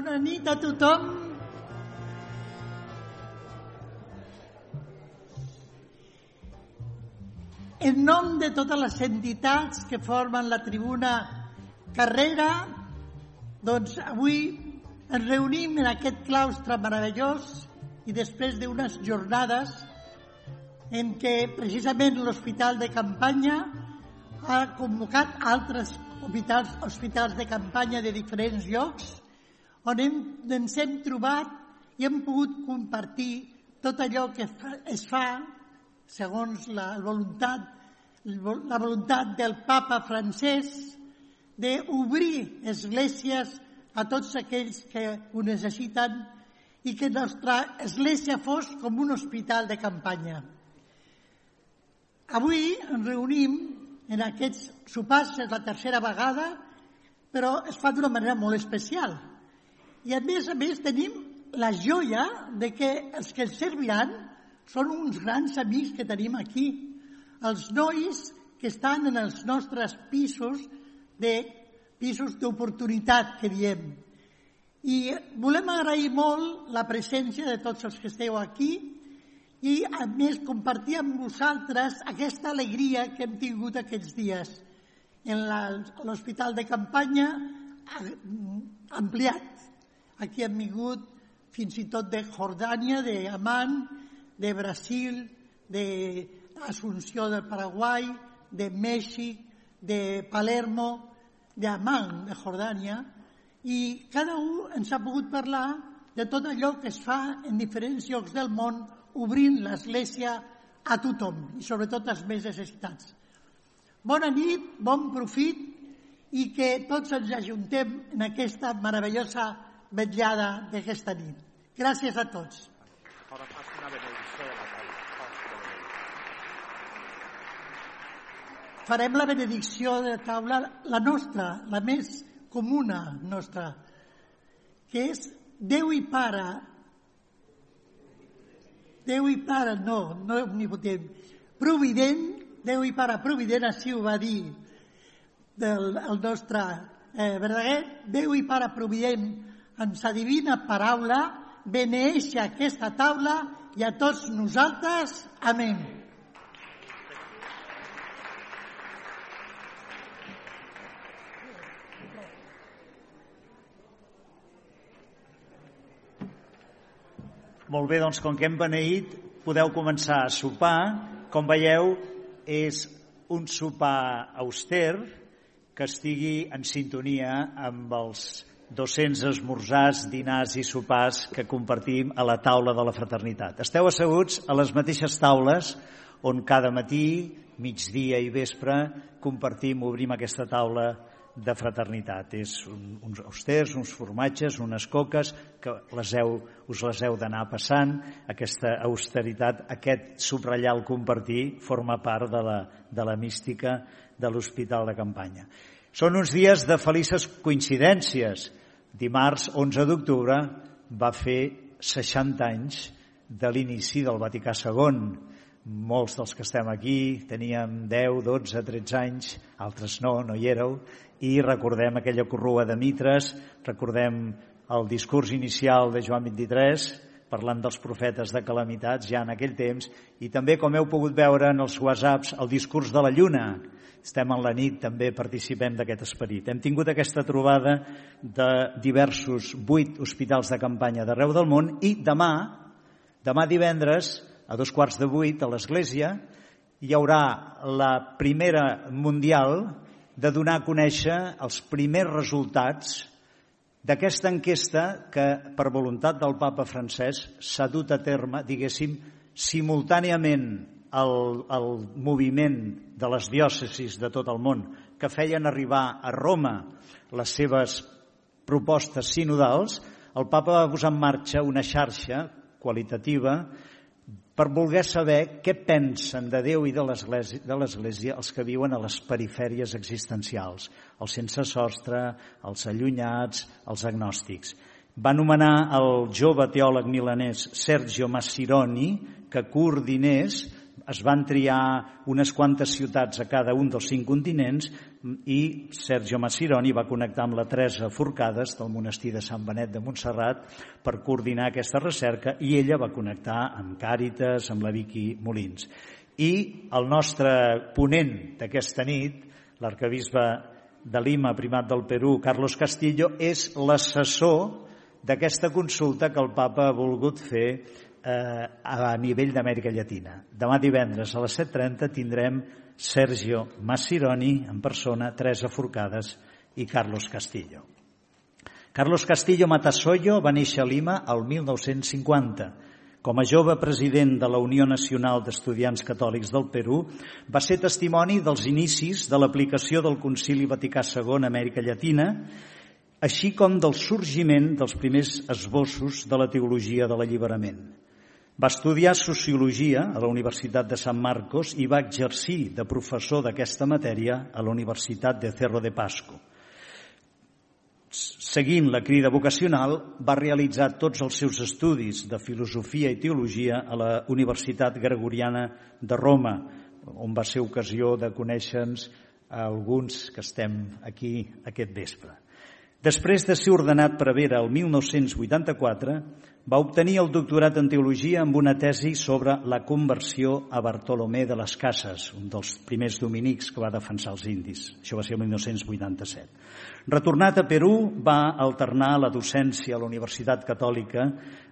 Bona nit a tothom. En nom de totes les entitats que formen la tribuna Carrera, doncs avui ens reunim en aquest claustre meravellós i després d'unes jornades en què precisament l'Hospital de Campanya ha convocat altres hospitals, hospitals de campanya de diferents llocs on hem, ens hem trobat i hem pogut compartir tot allò que fa, es fa segons la voluntat, la voluntat del papa francès d'obrir esglésies a tots aquells que ho necessiten i que nostra església fos com un hospital de campanya. Avui ens reunim en aquests sopars, és la tercera vegada, però es fa d'una manera molt especial. I a més a més tenim la joia de que els que ens serviran són uns grans amics que tenim aquí. Els nois que estan en els nostres pisos de pisos d'oportunitat, que diem. I volem agrair molt la presència de tots els que esteu aquí i, a més, compartir amb vosaltres aquesta alegria que hem tingut aquests dies en l'Hospital de Campanya ampliat. Aquí hem vingut fins i tot de Jordània, d'Amman, de Brasil, d'Assunció del Paraguai, de Mèxic, de Palermo, d'Amman, de Jordània, i cada un ens ha pogut parlar de tot allò que es fa en diferents llocs del món obrint l'Església a tothom i sobretot als més necessitats. Bona nit, bon profit i que tots ens ajuntem en aquesta meravellosa vetllada d'aquesta nit. Gràcies a tots. Farem la benedicció de la taula, la nostra, la més comuna nostra, que és Déu i Pare Déu i Pare, no, no omnipotent, provident, Déu i Pare provident, així ho va dir del, el nostre eh, Verdaguer, Déu i Pare provident, en sa divina paraula, beneix aquesta taula i a tots nosaltres. Amén. Molt bé, doncs com que hem beneït, podeu començar a sopar. Com veieu, és un sopar auster que estigui en sintonia amb els 200 esmorzars, dinars i sopars que compartim a la taula de la fraternitat. Esteu asseguts a les mateixes taules on cada matí, migdia i vespre compartim, obrim aquesta taula de fraternitat. És un, uns austers, uns formatges, unes coques que les heu, us les heu d'anar passant. Aquesta austeritat, aquest subratllar el compartir, forma part de la, de la mística de l'Hospital de Campanya. Són uns dies de felices coincidències. Dimarts 11 d'octubre va fer 60 anys de l'inici del Vaticà II molts dels que estem aquí teníem 10, 12, 13 anys, altres no, no hi éreu, i recordem aquella corrua de mitres, recordem el discurs inicial de Joan 23, parlant dels profetes de calamitats ja en aquell temps, i també, com heu pogut veure en els whatsapps, el discurs de la lluna. Estem en la nit, també participem d'aquest esperit. Hem tingut aquesta trobada de diversos vuit hospitals de campanya d'arreu del món i demà, demà divendres, a dos quarts de vuit a l'Església, hi haurà la primera mundial de donar a conèixer els primers resultats d'aquesta enquesta que, per voluntat del papa francès, s'ha dut a terme, diguéssim, simultàniament al, al moviment de les diòcesis de tot el món que feien arribar a Roma les seves propostes sinodals, el papa va posar en marxa una xarxa qualitativa per voler saber què pensen de Déu i de l'Església els que viuen a les perifèries existencials, els sense sostre, els allunyats, els agnòstics. Va nomenar el jove teòleg milanès Sergio Massironi que coordinés es van triar unes quantes ciutats a cada un dels cinc continents i Sergio Massironi va connectar amb la Teresa Forcades del monestir de Sant Benet de Montserrat per coordinar aquesta recerca i ella va connectar amb Càritas, amb la Vicky Molins. I el nostre ponent d'aquesta nit, l'arcabisbe de Lima, primat del Perú, Carlos Castillo, és l'assessor d'aquesta consulta que el papa ha volgut fer eh, a nivell d'Amèrica Llatina. Demà divendres a les 7.30 tindrem Sergio Massironi en persona, Teresa Forcades i Carlos Castillo. Carlos Castillo Matasoyo va néixer a Lima el 1950. Com a jove president de la Unió Nacional d'Estudiants Catòlics del Perú, va ser testimoni dels inicis de l'aplicació del Concili Vaticà II a Amèrica Llatina, així com del sorgiment dels primers esbossos de la teologia de l'alliberament. Va estudiar Sociologia a la Universitat de San Marcos i va exercir de professor d'aquesta matèria a la Universitat de Cerro de Pasco. Seguint la crida vocacional, va realitzar tots els seus estudis de filosofia i teologia a la Universitat Gregoriana de Roma, on va ser ocasió de conèixer-nos alguns que estem aquí aquest vespre. Després de ser ordenat prevere el 1984, va obtenir el doctorat en teologia amb una tesi sobre la conversió a Bartolomé de les Cases, un dels primers dominics que va defensar els indis. Això va ser el 1987. Retornat a Perú, va alternar la docència a la Universitat Catòlica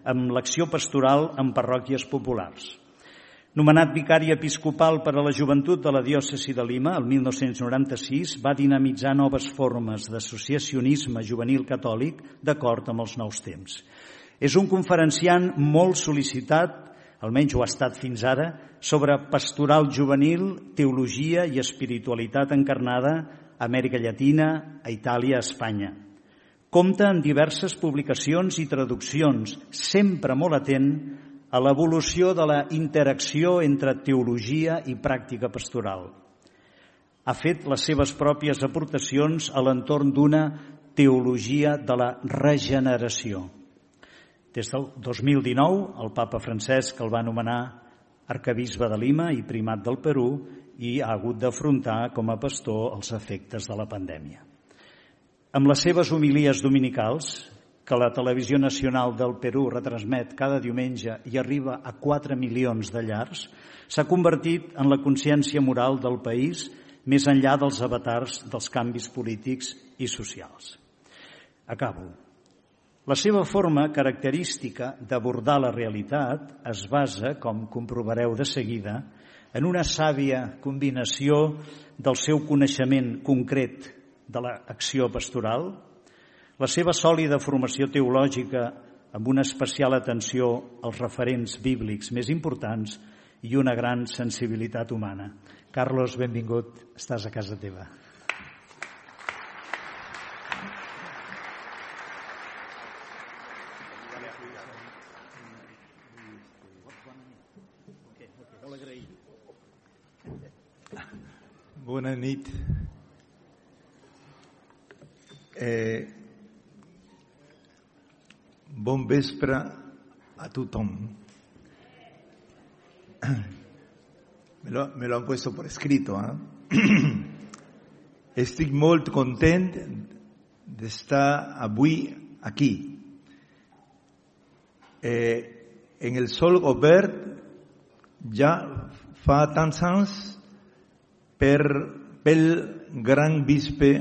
amb l'acció pastoral en parròquies populars. Nomenat vicari episcopal per a la joventut de la diòcesi de Lima el 1996, va dinamitzar noves formes d'associacionisme juvenil catòlic d'acord amb els nous temps. És un conferenciant molt sol·licitat, almenys ho ha estat fins ara, sobre pastoral juvenil, teologia i espiritualitat encarnada a Amèrica Llatina, a Itàlia, a Espanya. Compta en diverses publicacions i traduccions, sempre molt atent a l'evolució de la interacció entre teologia i pràctica pastoral. Ha fet les seves pròpies aportacions a l'entorn d'una teologia de la regeneració. Des del 2019, el papa Francesc el va anomenar arcabisbe de Lima i primat del Perú i ha hagut d'afrontar com a pastor els efectes de la pandèmia. Amb les seves homilies dominicals, que la Televisió Nacional del Perú retransmet cada diumenge i arriba a 4 milions de llars, s'ha convertit en la consciència moral del país més enllà dels avatars dels canvis polítics i socials. Acabo. La seva forma característica d'abordar la realitat es basa, com comprovareu de seguida, en una sàvia combinació del seu coneixement concret de l'acció pastoral, la seva sòlida formació teològica amb una especial atenció als referents bíblics més importants i una gran sensibilitat humana. Carlos, benvingut, estàs a casa teva. Bona nit. Eh, Bon vespre a tothom. Me me lo han puesto por escrito. ¿eh? Estic molt content d'estar avui aquí. Eh, en el sol obert ja fa tants anys per, pel gran bisbe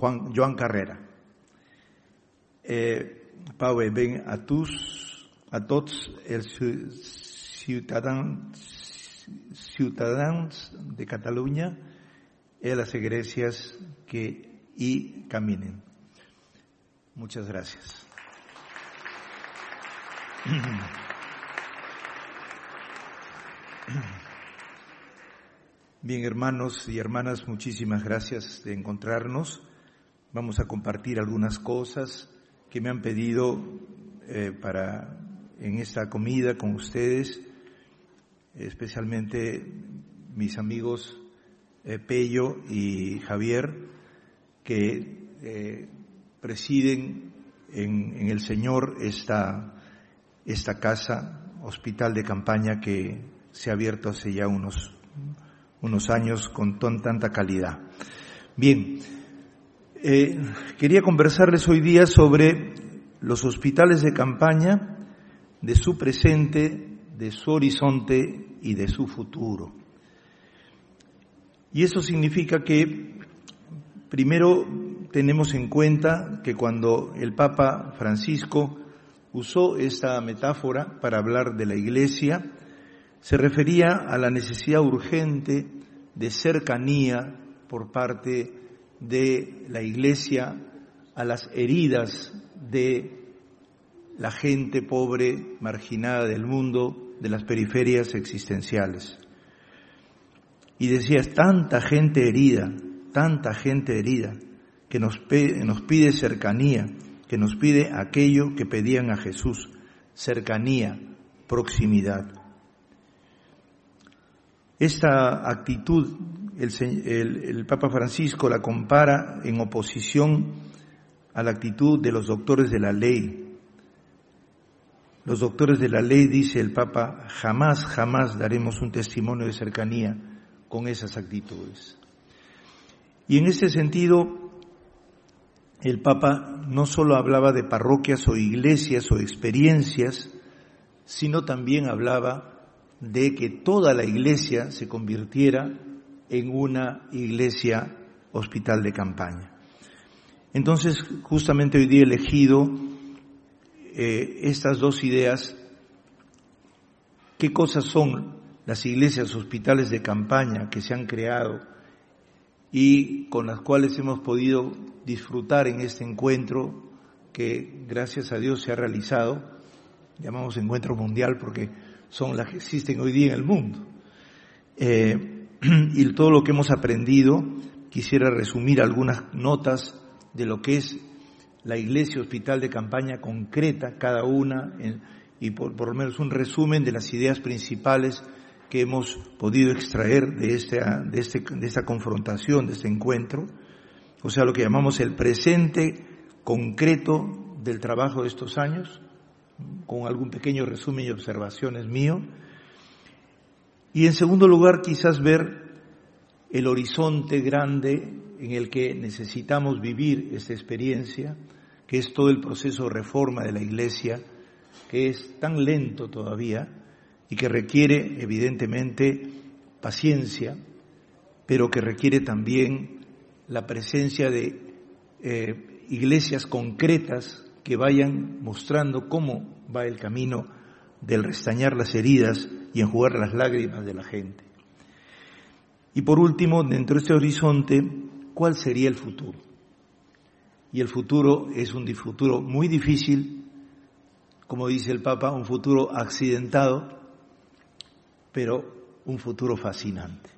Juan, Joan Carrera. Eh, Pau ben a tous, a tots els ciutadans, ciutadans de Catalunya y a iglesias que y caminen. Muchas gracias. Bien, hermanos y hermanas, muchísimas gracias de encontrarnos. Vamos a compartir algunas cosas que me han pedido eh, para en esta comida con ustedes, especialmente mis amigos eh, Pello y Javier, que eh, presiden en, el Señor esta, esta casa, hospital de campaña que se ha abierto hace ya unos, unos años con tanta calidad. Bien, eh, quería conversarles hoy día sobre los hospitales de campaña, de su presente, de su horizonte y de su futuro. Y eso significa que primero tenemos en cuenta que cuando el Papa Francisco usó esta metáfora para hablar de la Iglesia, se refería a la necesidad urgente de cercanía por parte de la Iglesia a las heridas de la gente pobre, marginada del mundo, de las periferias existenciales. Y decías, tanta gente herida, tanta gente herida, que nos, nos pide cercanía, que nos pide aquello que pedían a Jesús, cercanía, proximidad. Esta actitud el, Papa Francisco la compara en oposición a la actitud de los doctores de la ley. Los doctores de la ley, dice el Papa, jamás, jamás daremos un testimonio de cercanía con esas actitudes. Y en ese sentido, el Papa no solo hablaba de parroquias o iglesias o experiencias, sino también hablaba de que toda la iglesia se convirtiera en una iglesia hospital de campaña. Entonces, justamente hoy día he elegido eh, estas dos ideas. ¿Qué cosas son las iglesias hospitales de campaña que se han creado y con las cuales hemos podido disfrutar en este encuentro que gracias a Dios se ha realizado? Llamamos encuentro mundial porque son las que existen hoy día en el mundo. Eh, y todo lo que hemos aprendido, quisiera resumir algunas notas de lo que es la iglesia hospital de campaña concreta, cada una, y por, lo menos un resumen de las ideas principales que hemos podido extraer de, este, de, este, de esta confrontación, de este encuentro, o sea, lo que llamamos el presente concreto del trabajo de estos años, con algún pequeño resumen y observaciones mío, y en segundo lugar, quizás ver el horizonte grande en el que necesitamos vivir esta experiencia, que es todo el proceso de reforma de la Iglesia, que es tan lento todavía y que requiere evidentemente paciencia, pero que requiere también la presencia de eh, iglesias concretas que vayan mostrando cómo va el camino del restañar las heridas y enjugar las lágrimas de la gente. Y por último, dentro de este horizonte, ¿cuál sería el futuro? Y el futuro es un futuro muy difícil, como dice el Papa, un futuro accidentado, pero un futuro fascinante,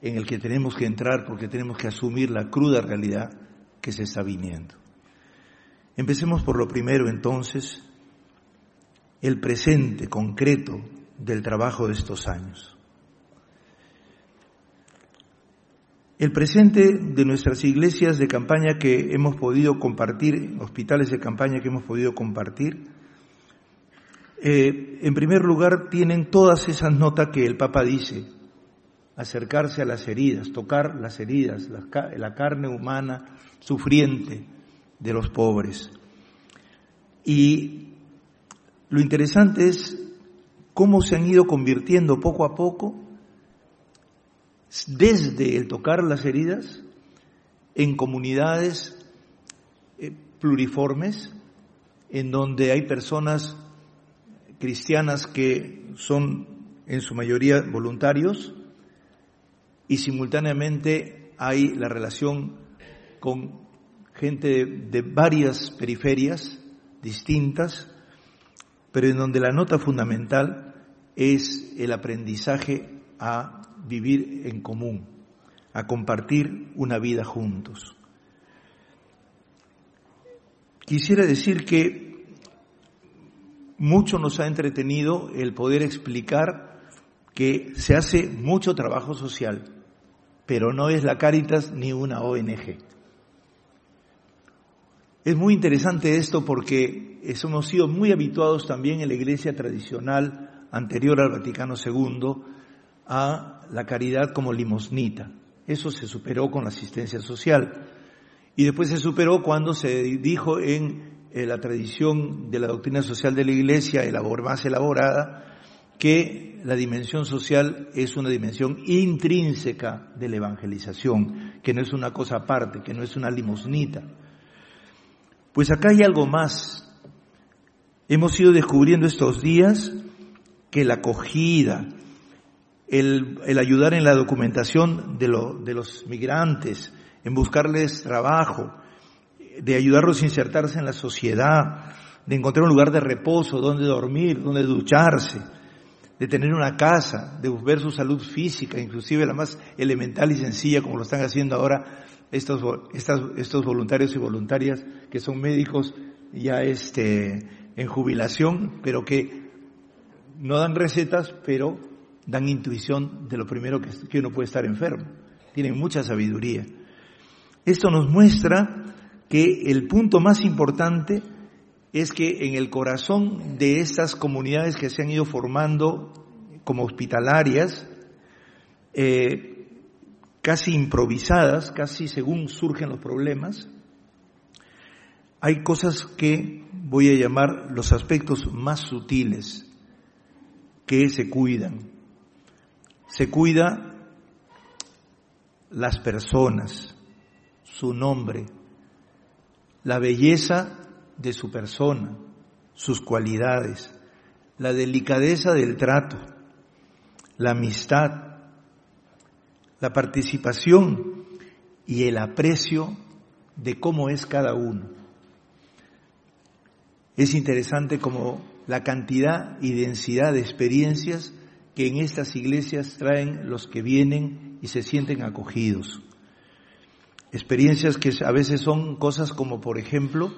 en el que tenemos que entrar porque tenemos que asumir la cruda realidad que se está viniendo. Empecemos por lo primero entonces, el presente concreto del trabajo de estos años. El presente de nuestras iglesias de campaña que hemos podido compartir, hospitales de campaña que hemos podido compartir, eh, en primer lugar tienen todas esas notas que el Papa dice, acercarse a las heridas, tocar las heridas, la carne humana sufriente de los pobres. Y lo interesante es cómo se han ido convirtiendo poco a poco, desde el tocar las heridas, en comunidades eh, pluriformes, en donde hay personas cristianas que son en su mayoría voluntarios y simultáneamente hay la relación con gente de varias periferias distintas pero en donde la nota fundamental es el aprendizaje a vivir en común, a compartir una vida juntos. Quisiera decir que mucho nos ha entretenido el poder explicar que se hace mucho trabajo social, pero no es la Cáritas ni una ONG. Es muy interesante esto porque hemos sido muy habituados también en la iglesia tradicional anterior al Vaticano II a la caridad como limosnita. Eso se superó con la asistencia social. Y después se superó cuando se dijo en eh, la tradición de la doctrina social de la Iglesia, más elaborada, que la dimensión social es una dimensión intrínseca de la evangelización, que no es una cosa aparte, que no es una limosnita. Pues acá hay algo más. Hemos ido descubriendo estos días que la acogida, el, ayudar en la documentación de, de los migrantes, en buscarles trabajo, de ayudarlos a insertarse en la sociedad, de encontrar un lugar de reposo, donde dormir, donde ducharse, de tener una casa, de ver su salud física, inclusive la más elemental y sencilla, como lo están haciendo ahora estos, estos voluntarios y voluntarias que son médicos ya este, en jubilación, pero que no dan recetas, pero dan intuición de lo primero que, que uno puede estar enfermo. Tienen mucha sabiduría. Esto nos muestra que el punto más importante es que en el corazón de estas comunidades que se han ido formando como hospitalarias, eh, casi improvisadas, casi según surgen los problemas, hay cosas que voy a llamar los aspectos más sutiles que se cuidan. Se cuida las personas, su nombre, la belleza de su persona, sus cualidades, la delicadeza del trato, la amistad, la participación y el aprecio de cómo es cada uno. Es interesante como la cantidad y densidad de experiencias que en estas iglesias traen los que vienen y se sienten acogidos. Experiencias que a veces son cosas como, por ejemplo,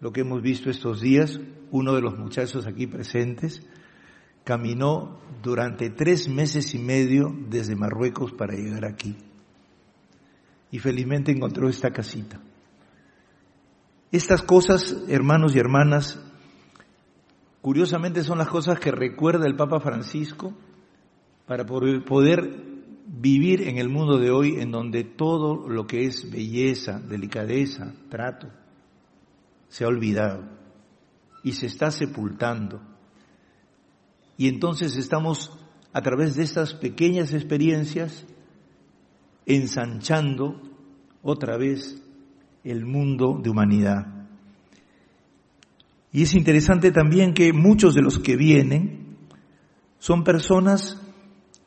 lo que hemos visto estos días, uno de los muchachos aquí presentes caminó durante tres meses y medio desde Marruecos para llegar aquí. Y felizmente encontró esta casita. Estas cosas, hermanos y hermanas, curiosamente son las cosas que recuerda el Papa Francisco para poder vivir en el mundo de hoy en donde todo lo que es belleza, delicadeza, trato, se ha olvidado y se está sepultando. Y entonces estamos a través de estas pequeñas experiencias ensanchando otra vez el mundo de humanidad. Y es interesante también que muchos de los que vienen son personas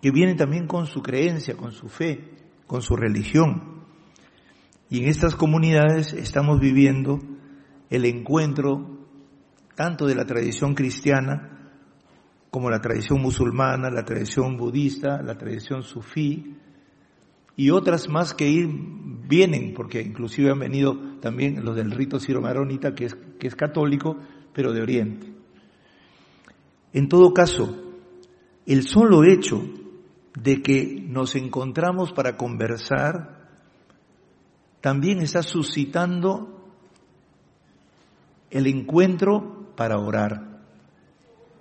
que vienen también con su creencia, con su fe, con su religión. Y en estas comunidades estamos viviendo el encuentro tanto de la tradición cristiana como la tradición musulmana, la tradición budista, la tradición sufí y otras más que vienen, porque inclusive han venido también los del rito siro-maronita, que es, que es católico, pero de Oriente. En todo caso, el solo hecho de que nos encontramos para conversar también está suscitando el encuentro para orar.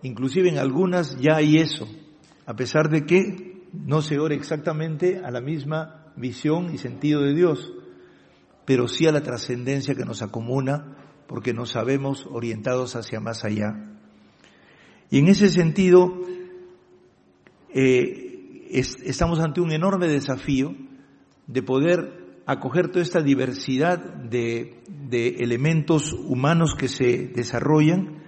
Inclusive en algunas ya hay eso, a pesar de que no se ore exactamente a la misma visión y sentido de Dios, pero sí a la trascendencia que nos acomuna porque nos sabemos orientados hacia más allá. Y en ese sentido, eh, estamos ante un enorme desafío de poder acoger toda esta diversidad de, de elementos humanos que se desarrollan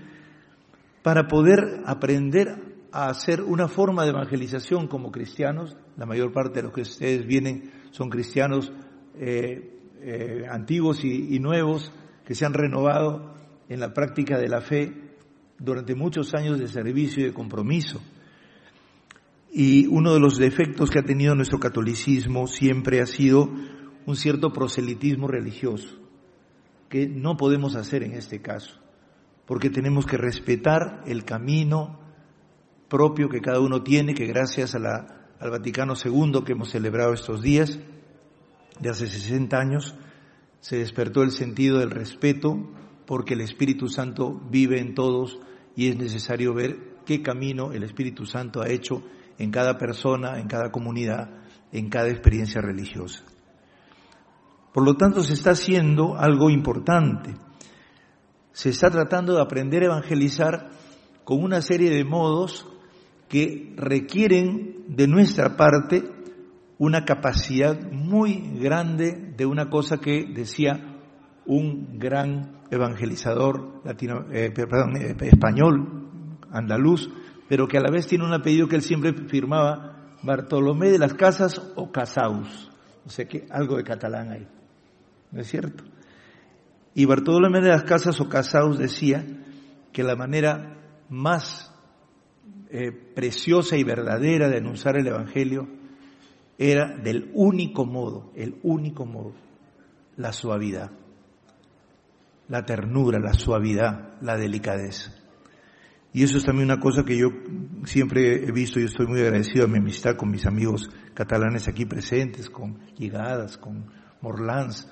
para poder aprender a hacer una forma de evangelización como cristianos. La mayor parte de los que ustedes vienen son cristianos eh, eh, antiguos y, y, nuevos que se han renovado en la práctica de la fe durante muchos años de servicio y de compromiso. Y uno de los defectos que ha tenido nuestro catolicismo siempre ha sido un cierto proselitismo religioso, que no podemos hacer en este caso, porque tenemos que respetar el camino propio que cada uno tiene, que gracias al Vaticano II que hemos celebrado estos días, de hace 60 años, se despertó el sentido del respeto, porque el Espíritu Santo vive en todos y es necesario ver qué camino el Espíritu Santo ha hecho en cada persona, en cada comunidad, en cada experiencia religiosa. Por lo tanto, se está haciendo algo importante. Se está tratando de aprender a evangelizar con una serie de modos que requieren de nuestra parte una capacidad muy grande de una cosa que decía un gran evangelizador latino, eh, eh, español, andaluz, pero que a la vez tiene un apellido que él siempre firmaba, Bartolomé de las Casas o Casaus. O sea que algo de catalán hay. ¿No es cierto? Y Bartolomé de las Casas o Casaus decía que la manera más eh, preciosa y verdadera de anunciar el Evangelio era del único modo, el único modo, la suavidad, la ternura, la suavidad, la delicadeza. Y eso es también una cosa que yo siempre he visto y estoy muy agradecido a mi amistad con mis amigos catalanes aquí presentes, con Llegadas, con Morlans,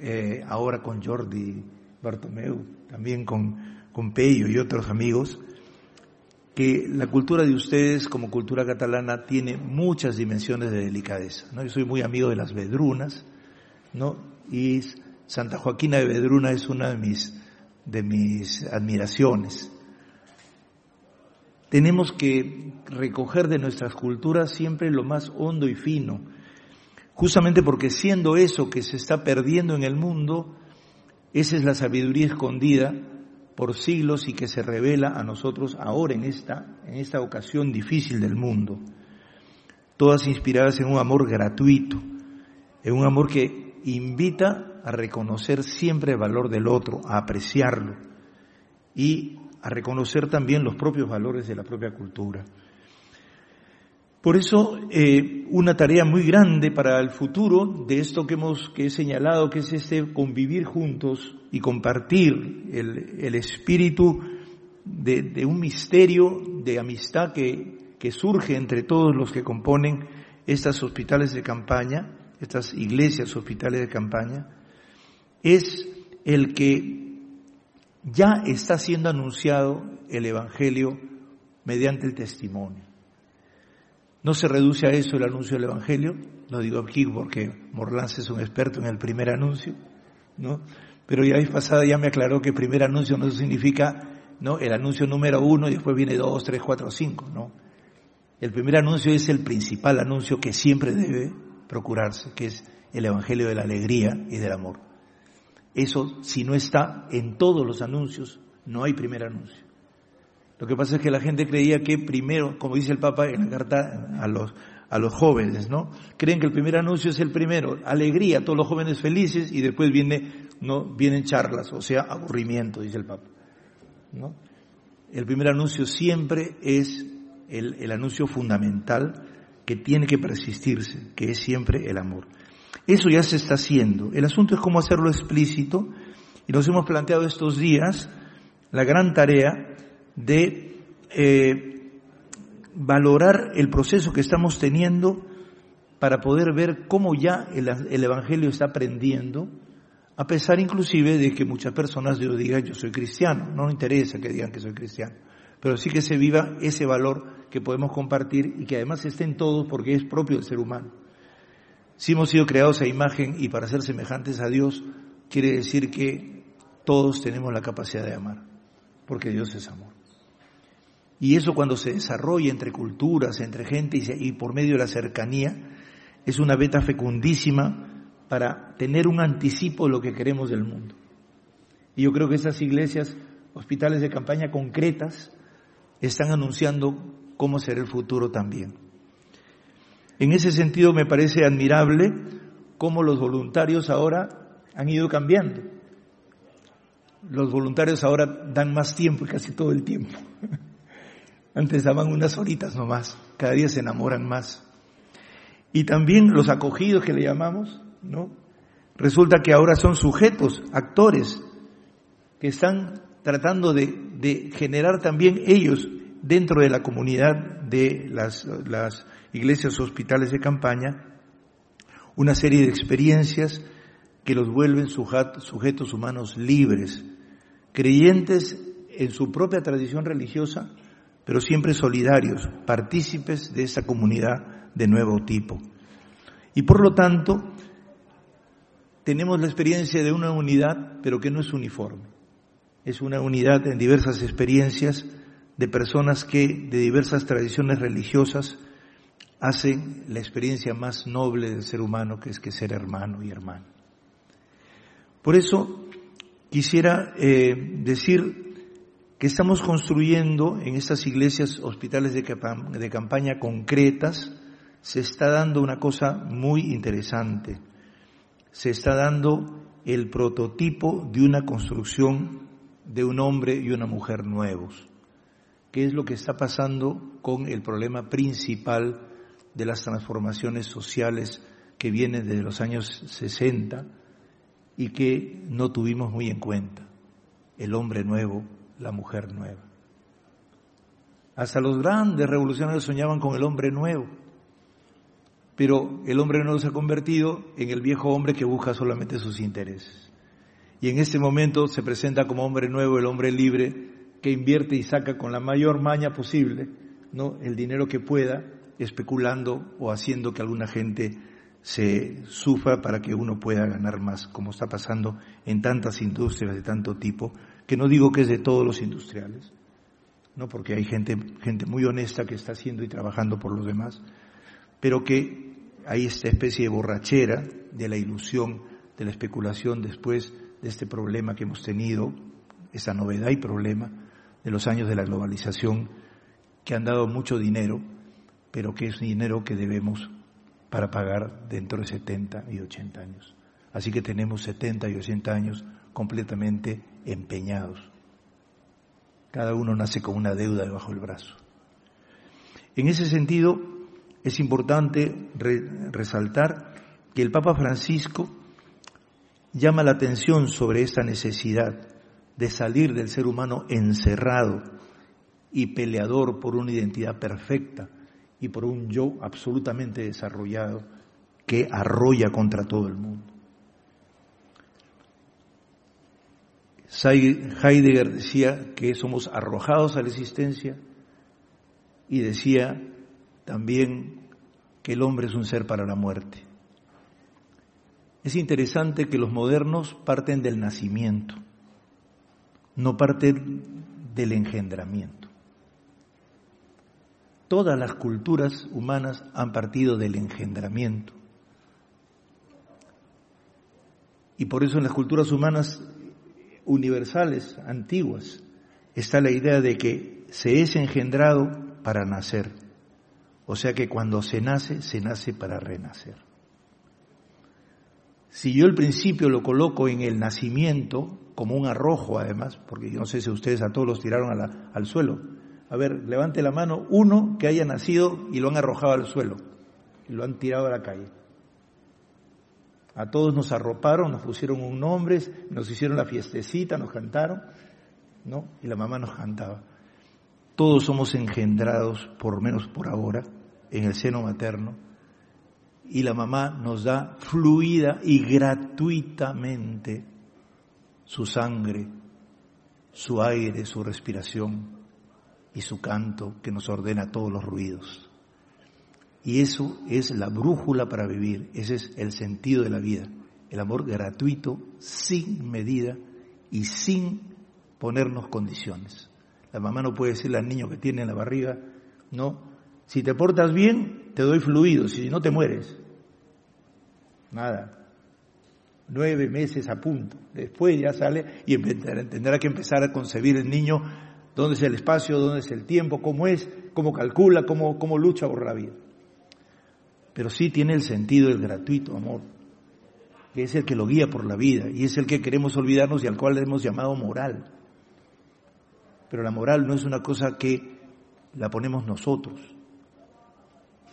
eh, ahora con Jordi Bartomeu, también con, con Pello y otros amigos, que la cultura de ustedes como cultura catalana tiene muchas dimensiones de delicadeza. ¿no? Yo soy muy amigo de las Vedrunas, ¿no? y Santa Joaquina de Vedruna es una de mis, de mis admiraciones. Tenemos que recoger de nuestras culturas siempre lo más hondo y fino, justamente porque siendo eso que se está perdiendo en el mundo, esa es la sabiduría escondida por siglos y que se revela a nosotros ahora en esta, en esta ocasión difícil del mundo. Todas inspiradas en un amor gratuito, en un amor que invita a reconocer siempre el valor del otro, a apreciarlo y a reconocer también los propios valores de la propia cultura. Por eso, eh, una tarea muy grande para el futuro de esto que hemos que he señalado, que es este convivir juntos y compartir el, espíritu de, un misterio de amistad que, que surge entre todos los que componen estas hospitales de campaña, estas iglesias hospitales de campaña, es el que ya está siendo anunciado el Evangelio mediante el testimonio. No se reduce a eso el anuncio del Evangelio, lo digo aquí porque Morlans es un experto en el primer anuncio, ¿no? Pero ya vez pasada ya me aclaró que primer anuncio no significa, ¿no? El anuncio número uno y después viene dos, tres, cuatro, cinco, ¿no? El primer anuncio es el principal anuncio que siempre debe procurarse, que es el Evangelio de la alegría y del amor. Eso, si no está en todos los anuncios, no hay primer anuncio. Lo que pasa es que la gente creía que primero, como dice el Papa en la carta a los, a los jóvenes, ¿no? Creen que el primer anuncio es el primero, alegría, todos los jóvenes felices, y después viene, ¿no? Vienen charlas, o sea, aburrimiento, dice el Papa, ¿no? El primer anuncio siempre es el, el anuncio fundamental que tiene que persistirse, que es siempre el amor. Eso ya se está haciendo. El asunto es cómo hacerlo explícito, y nos hemos planteado estos días la gran tarea de eh, valorar el proceso que estamos teniendo para poder ver cómo ya el, Evangelio está aprendiendo, a pesar inclusive de que muchas personas digan yo soy cristiano, no me interesa que digan que soy cristiano, pero sí que se viva ese valor que podemos compartir y que además estén todos porque es propio del ser humano. Si hemos sido creados a imagen y para ser semejantes a Dios, quiere decir que todos tenemos la capacidad de amar, porque Dios es amor. Y eso cuando se desarrolla entre culturas, entre gente y, por medio de la cercanía, es una beta fecundísima para tener un anticipo de lo que queremos del mundo. Y yo creo que esas iglesias, hospitales de campaña concretas, están anunciando cómo será el futuro también. En ese sentido me parece admirable cómo los voluntarios ahora han ido cambiando. Los voluntarios ahora dan más tiempo, casi todo el tiempo. Antes daban unas horitas nomás, cada día se enamoran más. Y también los acogidos que le llamamos, ¿no? Resulta que ahora son sujetos, actores, que están tratando de, generar también ellos dentro de la comunidad de las, las iglesias hospitales de campaña una serie de experiencias que los vuelven sujetos humanos libres, creyentes en su propia tradición religiosa, pero siempre solidarios, partícipes de esa comunidad de nuevo tipo. Y por lo tanto, tenemos la experiencia de una unidad, pero que no es uniforme. Es una unidad en diversas experiencias de personas que de diversas tradiciones religiosas hacen la experiencia más noble del ser humano, que es que ser hermano y hermano. Por eso quisiera eh, decir estamos construyendo en estas iglesias hospitales de, de campaña concretas, se está dando una cosa muy interesante. Se está dando el prototipo de una construcción de un hombre y una mujer nuevos. ¿Qué es lo que está pasando con el problema principal de las transformaciones sociales que vienen desde los años 60 y que no tuvimos muy en cuenta? El hombre nuevo la mujer nueva. Hasta los grandes revolucionarios soñaban con el hombre nuevo, pero el hombre nuevo se ha convertido en el viejo hombre que busca solamente sus intereses. Y en este momento se presenta como hombre nuevo el hombre libre que invierte y saca con la mayor maña posible ¿no? el dinero que pueda, especulando o haciendo que alguna gente se sufra para que uno pueda ganar más, como está pasando en tantas industrias de tanto tipo, que no digo que es de todos los industriales, no porque hay gente, gente muy honesta que está haciendo y trabajando por los demás, pero que hay esta especie de borrachera de la ilusión, de la especulación después de este problema que hemos tenido, esa novedad y problema de los años de la globalización que han dado mucho dinero, pero que es dinero que debemos para pagar dentro de 70 y 80 años. Así que tenemos 70 y 80 años completamente empeñados. Cada uno nace con una deuda debajo del brazo. En ese sentido, es importante resaltar que el Papa Francisco llama la atención sobre esta necesidad de salir del ser humano encerrado y peleador por una identidad perfecta y por un yo absolutamente desarrollado que arrolla contra todo el mundo. Heidegger decía que somos arrojados a la existencia y decía también que el hombre es un ser para la muerte. Es interesante que los modernos parten del nacimiento, no parten del engendramiento. Todas las culturas humanas han partido del engendramiento. Y por eso en las culturas humanas universales, antiguas, está la idea de que se es engendrado para nacer. O sea que cuando se nace, se nace para renacer. Si yo el principio lo coloco en el nacimiento, como un arrojo además, porque yo no sé si ustedes a todos los tiraron al suelo. A ver, levante la mano uno que haya nacido y lo han arrojado al suelo y lo han tirado a la calle. A todos nos arroparon, nos pusieron un nombre, nos hicieron la fiestecita, nos cantaron, ¿no? Y la mamá nos cantaba. Todos somos engendrados, por menos por ahora, en el seno materno, y la mamá nos da fluida y gratuitamente su sangre, su aire, su respiración y su canto que nos ordena todos los ruidos. Y eso es la brújula para vivir, ese es el sentido de la vida, el amor gratuito, sin medida y sin ponernos condiciones. La mamá no puede decirle al niño que tiene en la barriga, no, si te portas bien, te doy fluido, si no te mueres. Nada. Nueve meses a punto. Después ya sale y tendrá que empezar a concebir el niño dónde es el espacio, dónde es el tiempo, cómo es, cómo calcula, cómo, cómo lucha por la vida pero sí tiene el sentido del gratuito amor, que es el que lo guía por la vida y es el que queremos olvidarnos y al cual le hemos llamado moral. Pero la moral no es una cosa que la ponemos nosotros,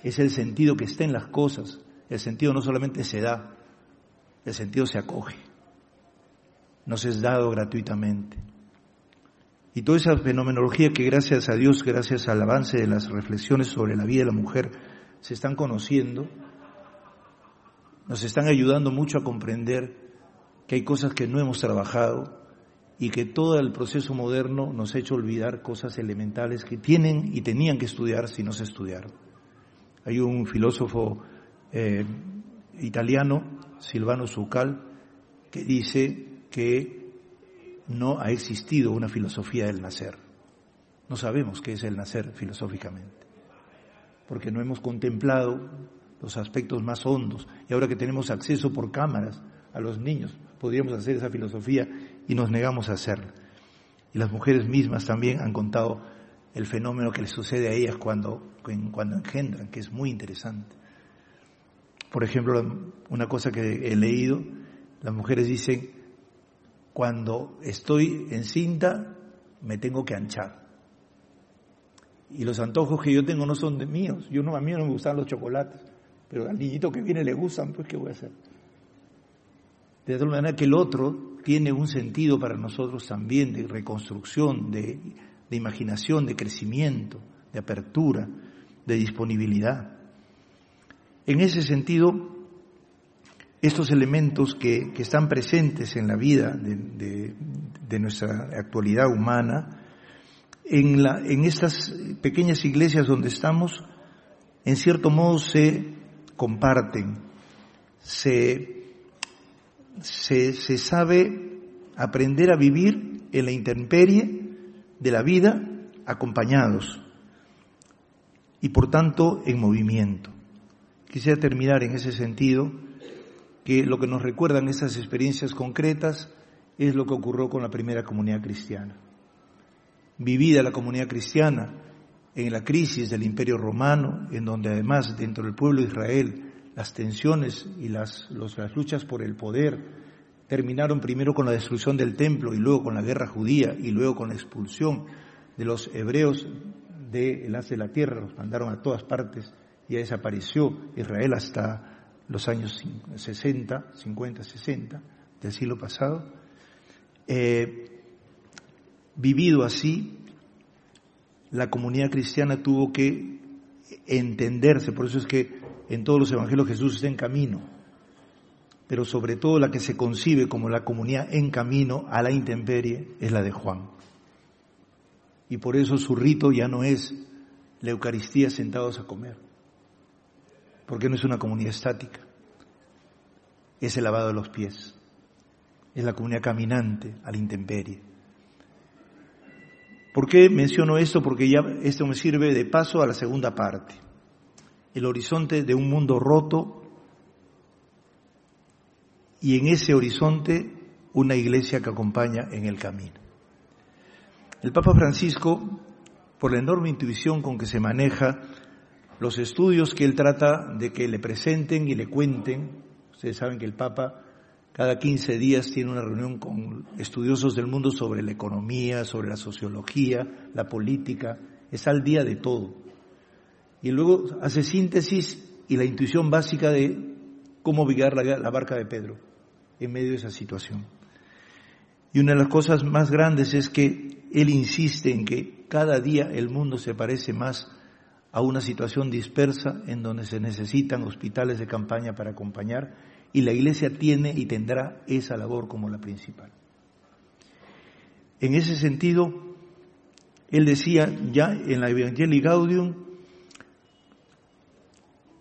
es el sentido que está en las cosas, el sentido no solamente se da, el sentido se acoge, nos es dado gratuitamente. Y toda esa fenomenología que gracias a Dios, gracias al avance de las reflexiones sobre la vida de la mujer, se están conociendo, nos están ayudando mucho a comprender que hay cosas que no hemos trabajado y que todo el proceso moderno nos ha hecho olvidar cosas elementales que tienen y tenían que estudiar si no se estudiaron. Hay un filósofo eh, italiano, Silvano Zucal, que dice que no ha existido una filosofía del nacer. No sabemos qué es el nacer filosóficamente, porque no hemos contemplado los aspectos más hondos. Y ahora que tenemos acceso por cámaras a los niños, podríamos hacer esa filosofía y nos negamos a hacerla. Y las mujeres mismas también han contado el fenómeno que les sucede a ellas cuando, cuando engendran, que es muy interesante. Por ejemplo, una cosa que he leído, las mujeres dicen, cuando estoy encinta me tengo que anchar. Y los antojos que yo tengo no son de míos. Yo no, a mí no me gustan los chocolates, pero al niñito que viene le gustan, pues ¿qué voy a hacer? De tal manera que el otro tiene un sentido para nosotros también de reconstrucción, de, de imaginación, de crecimiento, de apertura, de disponibilidad. En ese sentido, estos elementos que, están presentes en la vida de, nuestra actualidad humana, en, la, en estas pequeñas iglesias donde estamos, en cierto modo se comparten, se, se, se sabe aprender a vivir en la intemperie de la vida acompañados y por tanto en movimiento. Quisiera terminar en ese sentido que lo que nos recuerdan esas experiencias concretas es lo que ocurrió con la primera comunidad cristiana. Vivida la comunidad cristiana en la crisis del imperio romano, en donde además dentro del pueblo de Israel las tensiones y las, las luchas por el poder terminaron primero con la destrucción del templo y luego con la guerra judía y luego con la expulsión de los hebreos del haz de la tierra, los mandaron a todas partes y desapareció Israel hasta los años 60, 50, 60 del siglo pasado, eh, vivido así, la comunidad cristiana tuvo que entenderse, por eso es que en todos los evangelios Jesús está en camino, pero sobre todo la que se concibe como la comunidad en camino a la intemperie es la de Juan. Y por eso su rito ya no es la Eucaristía sentados a comer. Porque no es una comunidad estática, es el lavado de los pies, es la comunidad caminante a la intemperie. ¿Por qué menciono esto? Porque ya esto me sirve de paso a la segunda parte, el horizonte de un mundo roto y en ese horizonte una iglesia que acompaña en el camino. El Papa Francisco, por la enorme intuición con que se maneja los estudios que él trata de que le presenten y le cuenten. Ustedes saben que el Papa cada 15 días tiene una reunión con estudiosos del mundo sobre la economía, sobre la sociología, la política, es al día de todo. Y luego hace síntesis y la intuición básica de cómo vigar la, la barca de Pedro en medio de esa situación. Y una de las cosas más grandes es que él insiste en que cada día el mundo se parece más a una situación dispersa en donde se necesitan hospitales de campaña para acompañar y la Iglesia tiene y tendrá esa labor como la principal. En ese sentido, él decía ya en la Evangelii Gaudium,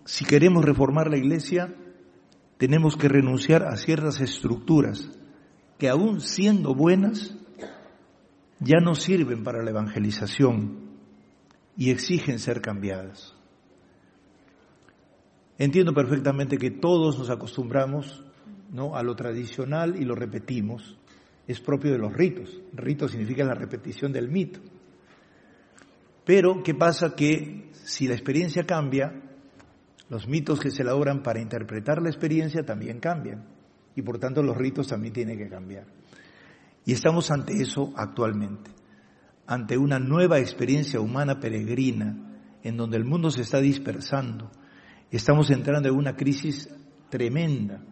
si queremos reformar la Iglesia, tenemos que renunciar a ciertas estructuras que aún siendo buenas, ya no sirven para la evangelización y exigen ser cambiadas. Entiendo perfectamente que todos nos acostumbramos a lo tradicional y lo repetimos. Es propio de los ritos. Rito significa la repetición del mito. Pero, ¿qué pasa? Que si la experiencia cambia, los mitos que se elaboran para interpretar la experiencia también cambian. Y por tanto los ritos también tienen que cambiar. Y estamos ante eso actualmente ante una nueva experiencia humana peregrina, en donde el mundo se está dispersando. Estamos entrando en una crisis tremenda,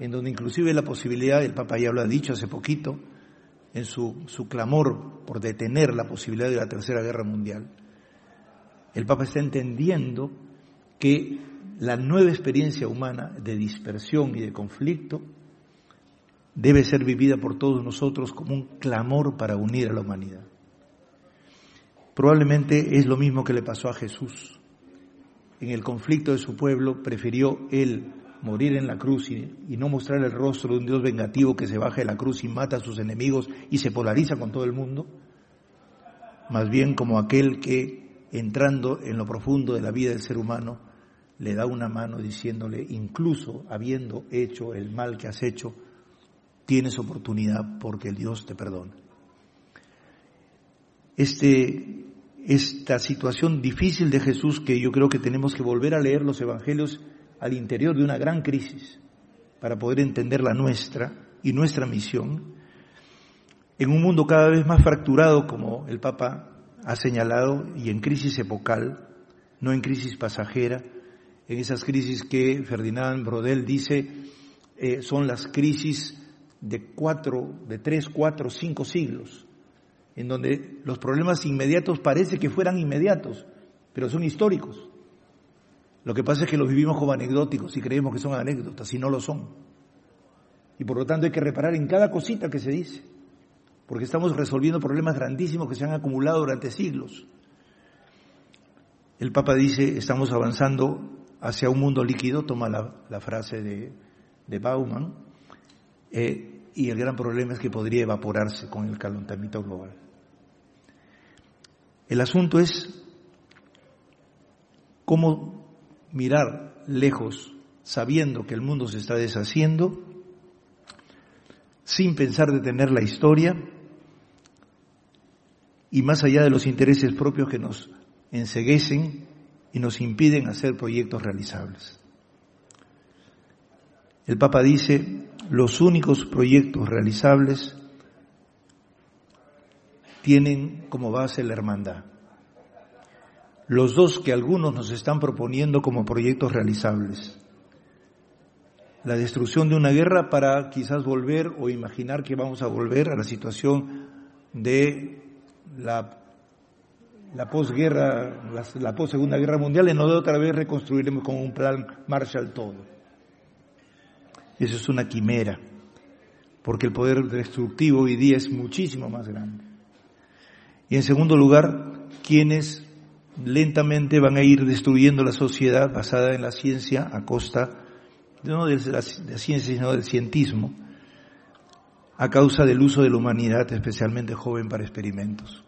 en donde inclusive la posibilidad, el Papa ya lo ha dicho hace poquito, en su, su clamor por detener la posibilidad de la Tercera Guerra Mundial, el Papa está entendiendo que la nueva experiencia humana de dispersión y de conflicto debe ser vivida por todos nosotros como un clamor para unir a la humanidad. Probablemente es lo mismo que le pasó a Jesús. En el conflicto de su pueblo prefirió él morir en la cruz y, no mostrar el rostro de un Dios vengativo que se baja de la cruz y mata a sus enemigos y se polariza con todo el mundo, más bien como aquel que, entrando en lo profundo de la vida del ser humano, le da una mano diciéndole, incluso habiendo hecho el mal que has hecho, tienes oportunidad porque el Dios te perdona. Este, esta situación difícil de Jesús que yo creo que tenemos que volver a leer los evangelios al interior de una gran crisis para poder entender la nuestra y nuestra misión, en un mundo cada vez más fracturado como el Papa ha señalado y en crisis epocal, no en crisis pasajera, en esas crisis que Ferdinand Brodel dice eh, son las crisis de cuatro, de tres, cuatro, cinco siglos, en donde los problemas inmediatos parece que fueran inmediatos, pero son históricos. Lo que pasa es que los vivimos como anecdóticos y creemos que son anécdotas y no lo son. Y por lo tanto hay que reparar en cada cosita que se dice, porque estamos resolviendo problemas grandísimos que se han acumulado durante siglos. El Papa dice, estamos avanzando hacia un mundo líquido, toma la, frase de, de Bauman, eh, y el gran problema es que podría evaporarse con el calentamiento global. El asunto es cómo mirar lejos sabiendo que el mundo se está deshaciendo, sin pensar detener la historia y más allá de los intereses propios que nos enseguecen y nos impiden hacer proyectos realizables. El Papa dice, los únicos proyectos realizables tienen como base la hermandad. Los dos que algunos nos están proponiendo como proyectos realizables. La destrucción de una guerra para quizás volver o imaginar que vamos a volver a la situación de la, posguerra, la, la post-segunda guerra mundial y no de otra vez reconstruiremos con un plan Marshall todo. Eso es una quimera, porque el poder destructivo hoy día es muchísimo más grande. Y en segundo lugar, quienes lentamente van a ir destruyendo la sociedad basada en la ciencia a costa no de la, ciencia sino del cientismo, a causa del uso de la humanidad, especialmente joven, para experimentos,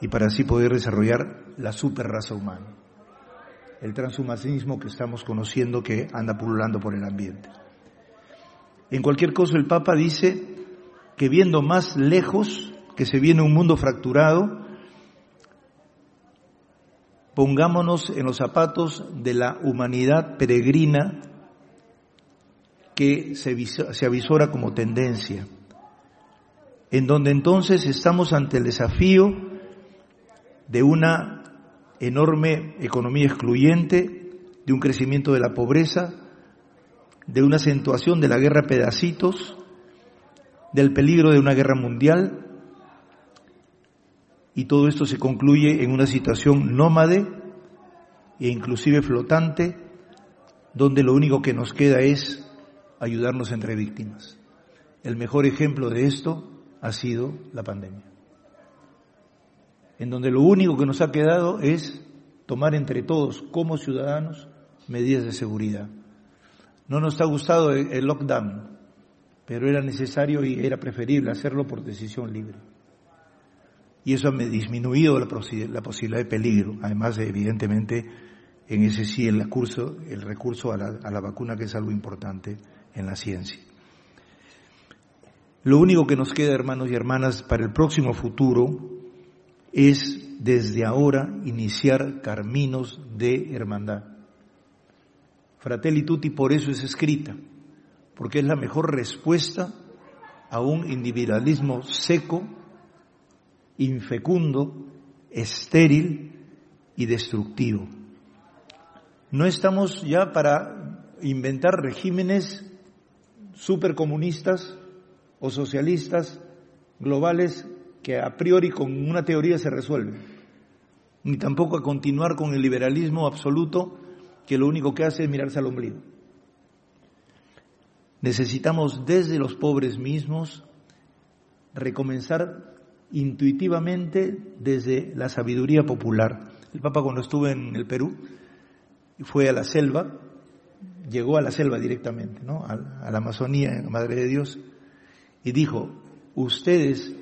y para así poder desarrollar la super raza humana, el transhumanismo que estamos conociendo que anda pululando por el ambiente. En cualquier caso, el Papa dice que viendo más lejos, que se viene un mundo fracturado, pongámonos en los zapatos de la humanidad peregrina que se, se avisora como tendencia, en donde entonces estamos ante el desafío de una enorme economía excluyente, de un crecimiento de la pobreza, de una acentuación de la guerra a pedacitos, del peligro de una guerra mundial, y todo esto se concluye en una situación nómade e inclusive flotante, donde lo único que nos queda es ayudarnos entre víctimas. El mejor ejemplo de esto ha sido la pandemia, en donde lo único que nos ha quedado es tomar entre todos como ciudadanos medidas de seguridad. No nos ha gustado el lockdown, pero era necesario y era preferible hacerlo por decisión libre. Y eso ha disminuido la, posibilidad de peligro, además de, evidentemente, en ese sí el recurso, el recurso a la, a la vacuna, que es algo importante en la ciencia. Lo único que nos queda, hermanos y hermanas, para el próximo futuro es desde ahora iniciar caminos de hermandad. Fratelli Tutti por eso es escrita, porque es la mejor respuesta a un individualismo seco, infecundo, estéril y destructivo. No estamos ya para inventar regímenes supercomunistas o socialistas globales que a priori con una teoría se resuelven, ni tampoco a continuar con el liberalismo absoluto que lo único que hace es mirarse al ombligo. necesitamos desde los pobres mismos recomenzar intuitivamente desde la sabiduría popular. El Papa cuando estuvo en el Perú fue a la selva, llegó a la selva directamente, ¿no? a, la Amazonía, Madre de Dios, y dijo, ustedes,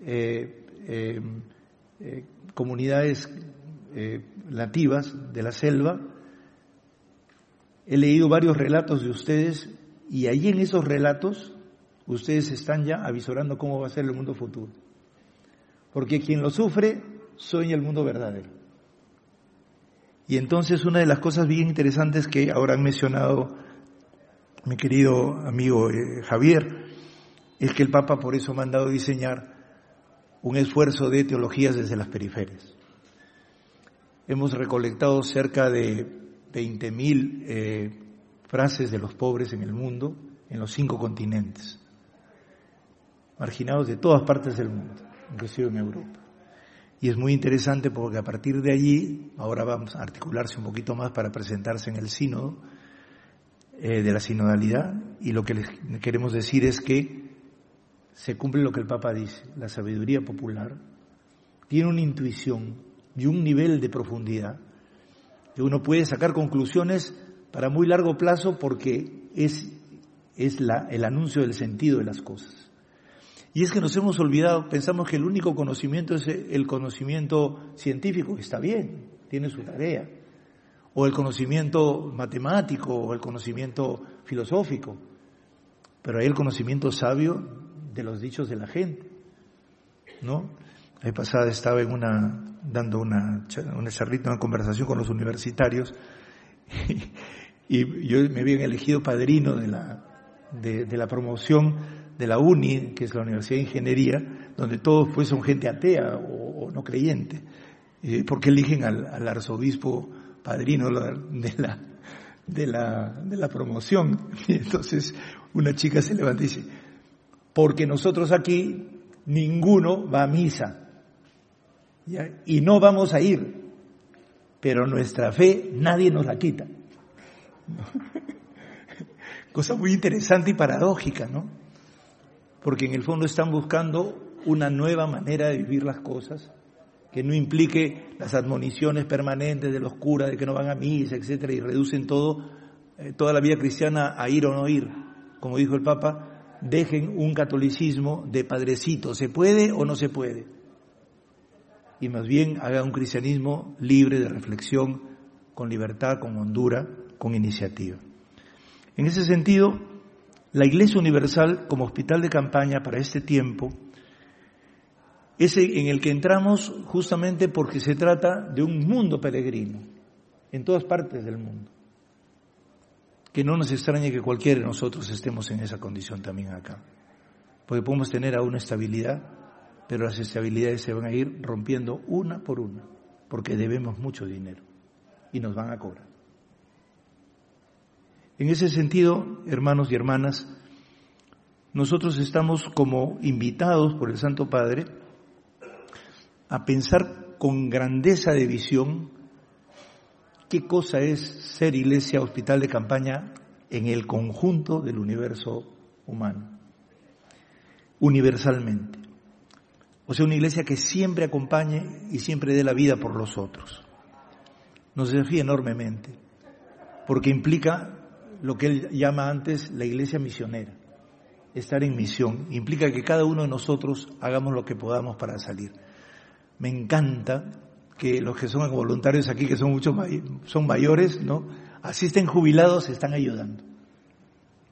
eh, eh, eh, comunidades nativas de la selva, he leído varios relatos de ustedes y allí en esos relatos ustedes están ya avisorando cómo va a ser el mundo futuro. Porque quien lo sufre sueña el mundo verdadero. Y entonces una de las cosas bien interesantes que ahora han mencionado mi querido amigo eh, Javier, es que el Papa por eso ha mandado diseñar un esfuerzo de teologías desde las periferias. Hemos recolectado cerca de 20.000 eh, frases de los pobres en el mundo, en los cinco continentes, marginados de todas partes del mundo, inclusive en Europa. Y es muy interesante porque a partir de allí, ahora vamos a articularse un poquito más para presentarse en el sínodo eh, de la sinodalidad, y lo que les queremos decir es que se cumple lo que el Papa dice, la sabiduría popular tiene una intuición y un nivel de profundidad que uno puede sacar conclusiones para muy largo plazo porque es, es la, el anuncio del sentido de las cosas. Y es que nos hemos olvidado, pensamos que el único conocimiento es el conocimiento científico, está bien, tiene su tarea, o el conocimiento matemático, o el conocimiento filosófico, pero hay el conocimiento sabio de los dichos de la gente, ¿no? La pasada estaba en una, dando una, una charrita, una conversación con los universitarios, y, yo me habían elegido padrino de la, de la promoción de la UNI, que es la Universidad de Ingeniería, donde todos pues son gente atea o, no creyente, eh, porque eligen al, arzobispo padrino de la, de la, de la promoción. Y entonces una chica se levanta y dice, porque nosotros aquí ninguno va a misa y no vamos a ir, pero nuestra fe nadie nos la quita. Cosa muy interesante y paradójica, ¿no? Porque en el fondo están buscando una nueva manera de vivir las cosas, que no implique las admoniciones permanentes de los curas de que no van a misa, etcétera, y reducen todo, eh, toda la vida cristiana a ir o no ir. Como dijo el Papa, dejen un catolicismo de padrecito, ¿se puede o no se puede? Y más bien haga un cristianismo libre de reflexión, con libertad, con hondura, con iniciativa. En ese sentido, la Iglesia Universal como hospital de campaña para este tiempo es en el que entramos justamente porque se trata de un mundo peregrino en todas partes del mundo. Que no nos extrañe que cualquiera de nosotros estemos en esa condición también acá. Porque podemos tener aún estabilidad, pero las estabilidades se van a ir rompiendo una por una, porque debemos mucho dinero y nos van a cobrar. En ese sentido, hermanos y hermanas, nosotros estamos como invitados por el Santo Padre a pensar con grandeza de visión qué cosa es ser iglesia hospital de campaña en el conjunto del universo humano, universalmente. O sea, una iglesia que siempre acompañe y siempre dé la vida por los otros. Nos desafía enormemente, porque implica lo que él llama antes la iglesia misionera. Estar en misión implica que cada uno de nosotros hagamos lo que podamos para salir. Me encanta que los que son voluntarios aquí, que son muchos son mayores, ¿no? Asisten jubilados, están ayudando.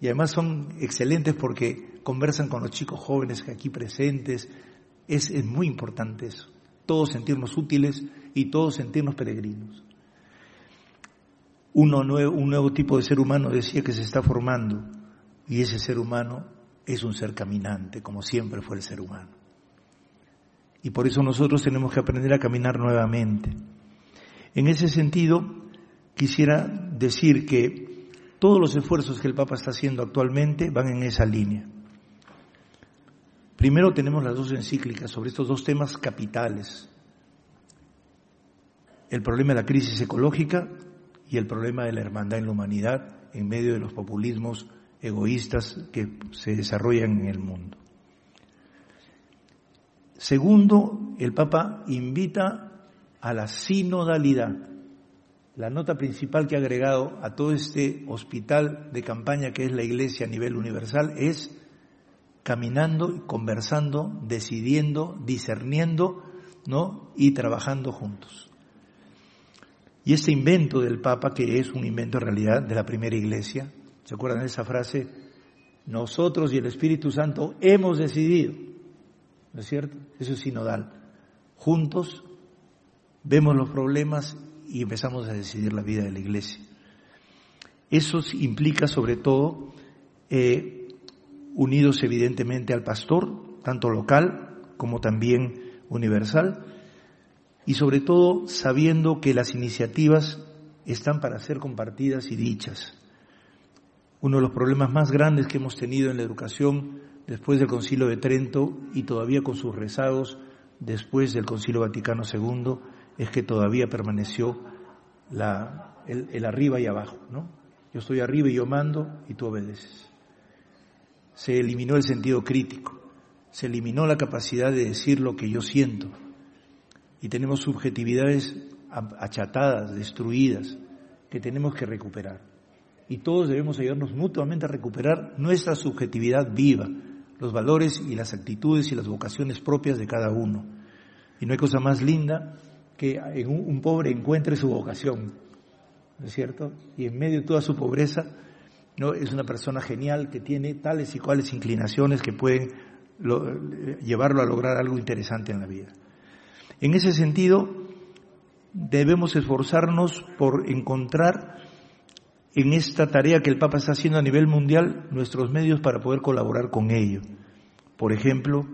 Y además son excelentes porque conversan con los chicos jóvenes aquí presentes. Es, es muy importante eso. Todos sentirnos útiles y todos sentirnos peregrinos un nuevo tipo de ser humano decía que se está formando y ese ser humano es un ser caminante, como siempre fue el ser humano. Y por eso nosotros tenemos que aprender a caminar nuevamente. En ese sentido, quisiera decir que todos los esfuerzos que el Papa está haciendo actualmente van en esa línea. Primero tenemos las dos encíclicas sobre estos dos temas capitales. El problema de la crisis ecológica y el problema de la hermandad en la humanidad en medio de los populismos egoístas que se desarrollan en el mundo. Segundo, el Papa invita a la sinodalidad. La nota principal que ha agregado a todo este hospital de campaña que es la Iglesia a nivel universal es caminando, conversando, decidiendo, discerniendo, ¿no? y trabajando juntos. Y este invento del Papa, que es un invento en realidad de la primera iglesia, ¿se acuerdan de esa frase? Nosotros y el Espíritu Santo hemos decidido, ¿no es cierto? Eso es sinodal. Juntos vemos los problemas y empezamos a decidir la vida de la iglesia. Eso implica sobre todo eh, unidos evidentemente al pastor, tanto local como también universal, y sobre todo sabiendo que las iniciativas están para ser compartidas y dichas. Uno de los problemas más grandes que hemos tenido en la educación después del Concilio de Trento y todavía con sus rezagos después del Concilio Vaticano II es que todavía permaneció el, el, arriba y abajo, ¿no? Yo estoy arriba y yo mando y tú obedeces. Se eliminó el sentido crítico, se eliminó la capacidad de decir lo que yo siento, y tenemos subjetividades achatadas, destruidas, que tenemos que recuperar. Y todos debemos ayudarnos mutuamente a recuperar nuestra subjetividad viva, los valores y las actitudes y las vocaciones propias de cada uno. Y no hay cosa más linda que un, pobre encuentre su vocación, ¿no es cierto? Y en medio de toda su pobreza, ¿no? es una persona genial que tiene tales y cuales inclinaciones que pueden llevarlo a lograr algo interesante en la vida. En ese sentido, debemos esforzarnos por encontrar en esta tarea que el Papa está haciendo a nivel mundial nuestros medios para poder colaborar con ello. Por ejemplo,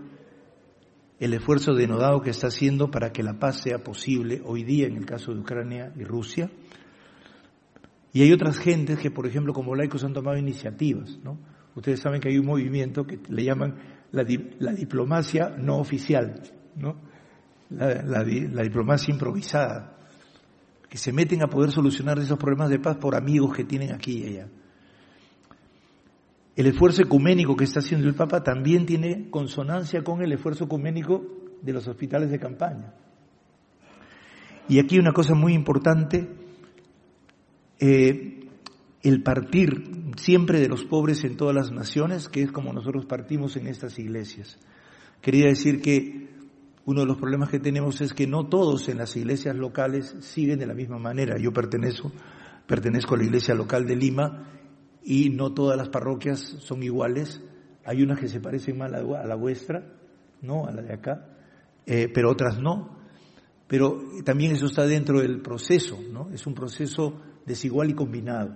el esfuerzo denodado que está haciendo para que la paz sea posible hoy día en el caso de Ucrania y Rusia. Y hay otras gentes que, por ejemplo, como laicos han tomado iniciativas. ¿no? Ustedes saben que hay un movimiento que le llaman la, la diplomacia no oficial. ¿no? La, diplomacia improvisada, que se meten a poder solucionar esos problemas de paz por amigos que tienen aquí y allá. El esfuerzo ecuménico que está haciendo el Papa también tiene consonancia con el esfuerzo ecuménico de los hospitales de campaña. Y aquí una cosa muy importante, eh, el partir siempre de los pobres en todas las naciones, que es como nosotros partimos en estas iglesias. Quería decir que uno de los problemas que tenemos es que no todos en las iglesias locales siguen de la misma manera. Yo pertenezco, pertenezco a la iglesia local de Lima y no todas las parroquias son iguales. Hay unas que se parecen más a la, vuestra, ¿no? A la de acá, eh, pero otras no. Pero también eso está dentro del proceso, ¿no? Es un proceso desigual y combinado,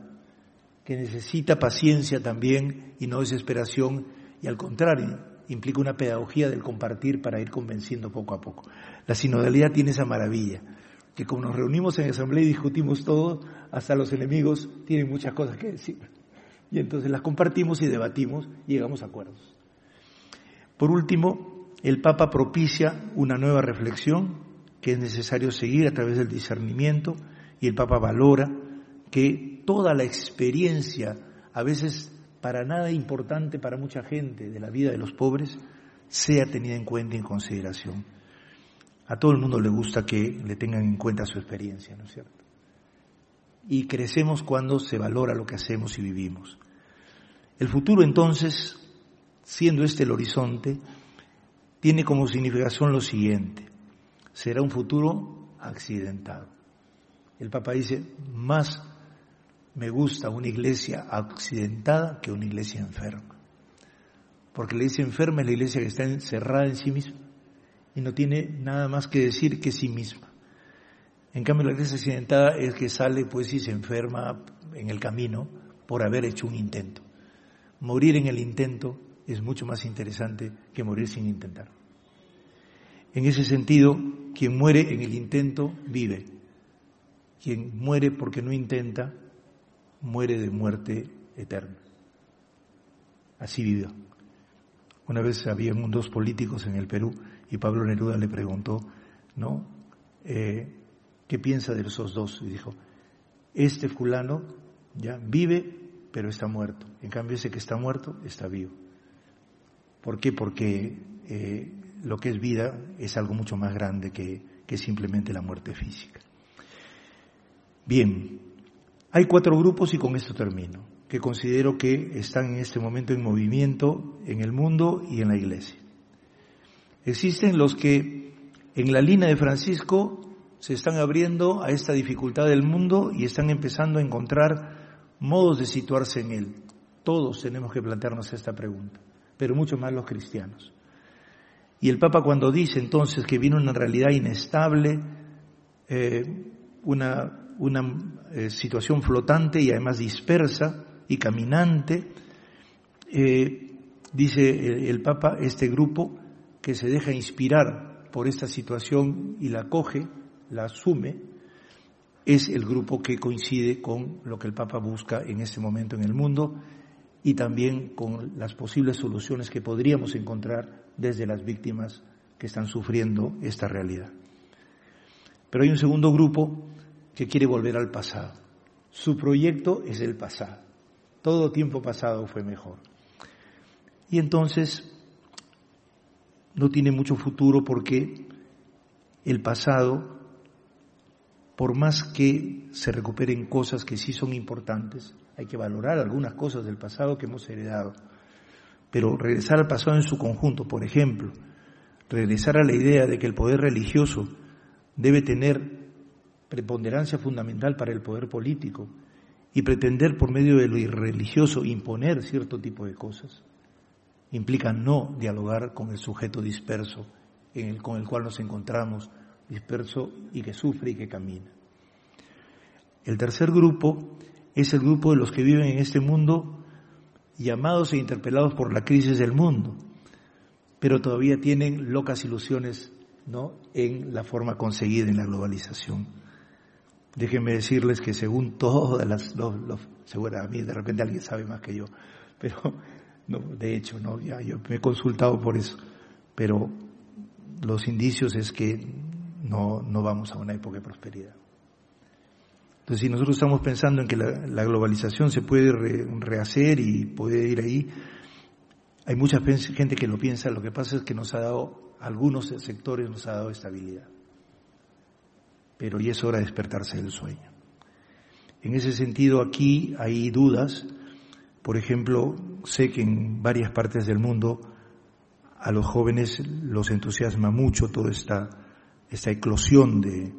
que necesita paciencia también y no desesperación, y al contrario, implica una pedagogía del compartir para ir convenciendo poco a poco. La sinodalidad tiene esa maravilla, que como nos reunimos en asamblea y discutimos todo, hasta los enemigos tienen muchas cosas que decir. Y entonces las compartimos y debatimos y llegamos a acuerdos. Por último, el Papa propicia una nueva reflexión que es necesario seguir a través del discernimiento y el Papa valora que toda la experiencia, a veces para nada importante para mucha gente de la vida de los pobres sea tenida en cuenta y en consideración. A todo el mundo le gusta que le tengan en cuenta su experiencia, ¿no es cierto? Y crecemos cuando se valora lo que hacemos y vivimos. El futuro entonces, siendo este el horizonte, tiene como significación lo siguiente. Será un futuro accidentado. El Papa dice, más me gusta una iglesia accidentada que una iglesia enferma. Porque la iglesia enferma es la iglesia que está encerrada en sí misma y no tiene nada más que decir que sí misma. En cambio, la iglesia accidentada es que sale pues y se enferma en el camino por haber hecho un intento. Morir en el intento es mucho más interesante que morir sin intentar. En ese sentido, quien muere en el intento vive. Quien muere porque no intenta muere de muerte eterna. Así vivió. Una vez habían dos políticos en el Perú y Pablo Neruda le preguntó, ¿no? Eh, ¿Qué piensa de esos dos? Y dijo, este fulano ya vive pero está muerto. En cambio, ese que está muerto está vivo. ¿Por qué? Porque eh, lo que es vida es algo mucho más grande que, que simplemente la muerte física. Bien, hay cuatro grupos y con esto termino, que considero que están en este momento en movimiento en el mundo y en la iglesia. Existen los que en la línea de Francisco se están abriendo a esta dificultad del mundo y están empezando a encontrar modos de situarse en él. Todos tenemos que plantearnos esta pregunta pero mucho más los cristianos. Y el Papa cuando dice entonces que viene una realidad inestable, eh, una, una eh, situación flotante y además dispersa y caminante, eh, dice el, Papa, este grupo que se deja inspirar por esta situación y la coge, la asume, es el grupo que coincide con lo que el Papa busca en este momento en el mundo y también con las posibles soluciones que podríamos encontrar desde las víctimas que están sufriendo esta realidad. Pero hay un segundo grupo que quiere volver al pasado. Su proyecto es el pasado. Todo tiempo pasado fue mejor. Y entonces no tiene mucho futuro porque el pasado, por más que se recuperen cosas que sí son importantes, hay que valorar algunas cosas del pasado que hemos heredado. Pero regresar al pasado en su conjunto, por ejemplo, regresar a la idea de que el poder religioso debe tener preponderancia fundamental para el poder político y pretender por medio de lo irreligioso imponer cierto tipo de cosas, implica no dialogar con el sujeto disperso con el cual nos encontramos, disperso y que sufre y que camina. El tercer grupo es el grupo de los que viven en este mundo llamados e interpelados por la crisis del mundo, pero todavía tienen locas ilusiones ¿no? en la forma conseguida en la globalización. Déjenme decirles que según todas las, los, seguro a mí de repente alguien sabe más que yo, pero no, de hecho, no, ya yo me he consultado por eso, pero los indicios es que no, no vamos a una época de prosperidad. Entonces, si nosotros estamos pensando en que la, globalización se puede rehacer y puede ir ahí, hay mucha gente que lo piensa, lo que pasa es que nos ha dado, algunos sectores nos ha dado estabilidad. Pero ya es hora de despertarse del sueño. En ese sentido, aquí hay dudas. Por ejemplo, sé que en varias partes del mundo a los jóvenes los entusiasma mucho toda esta, esta eclosión de,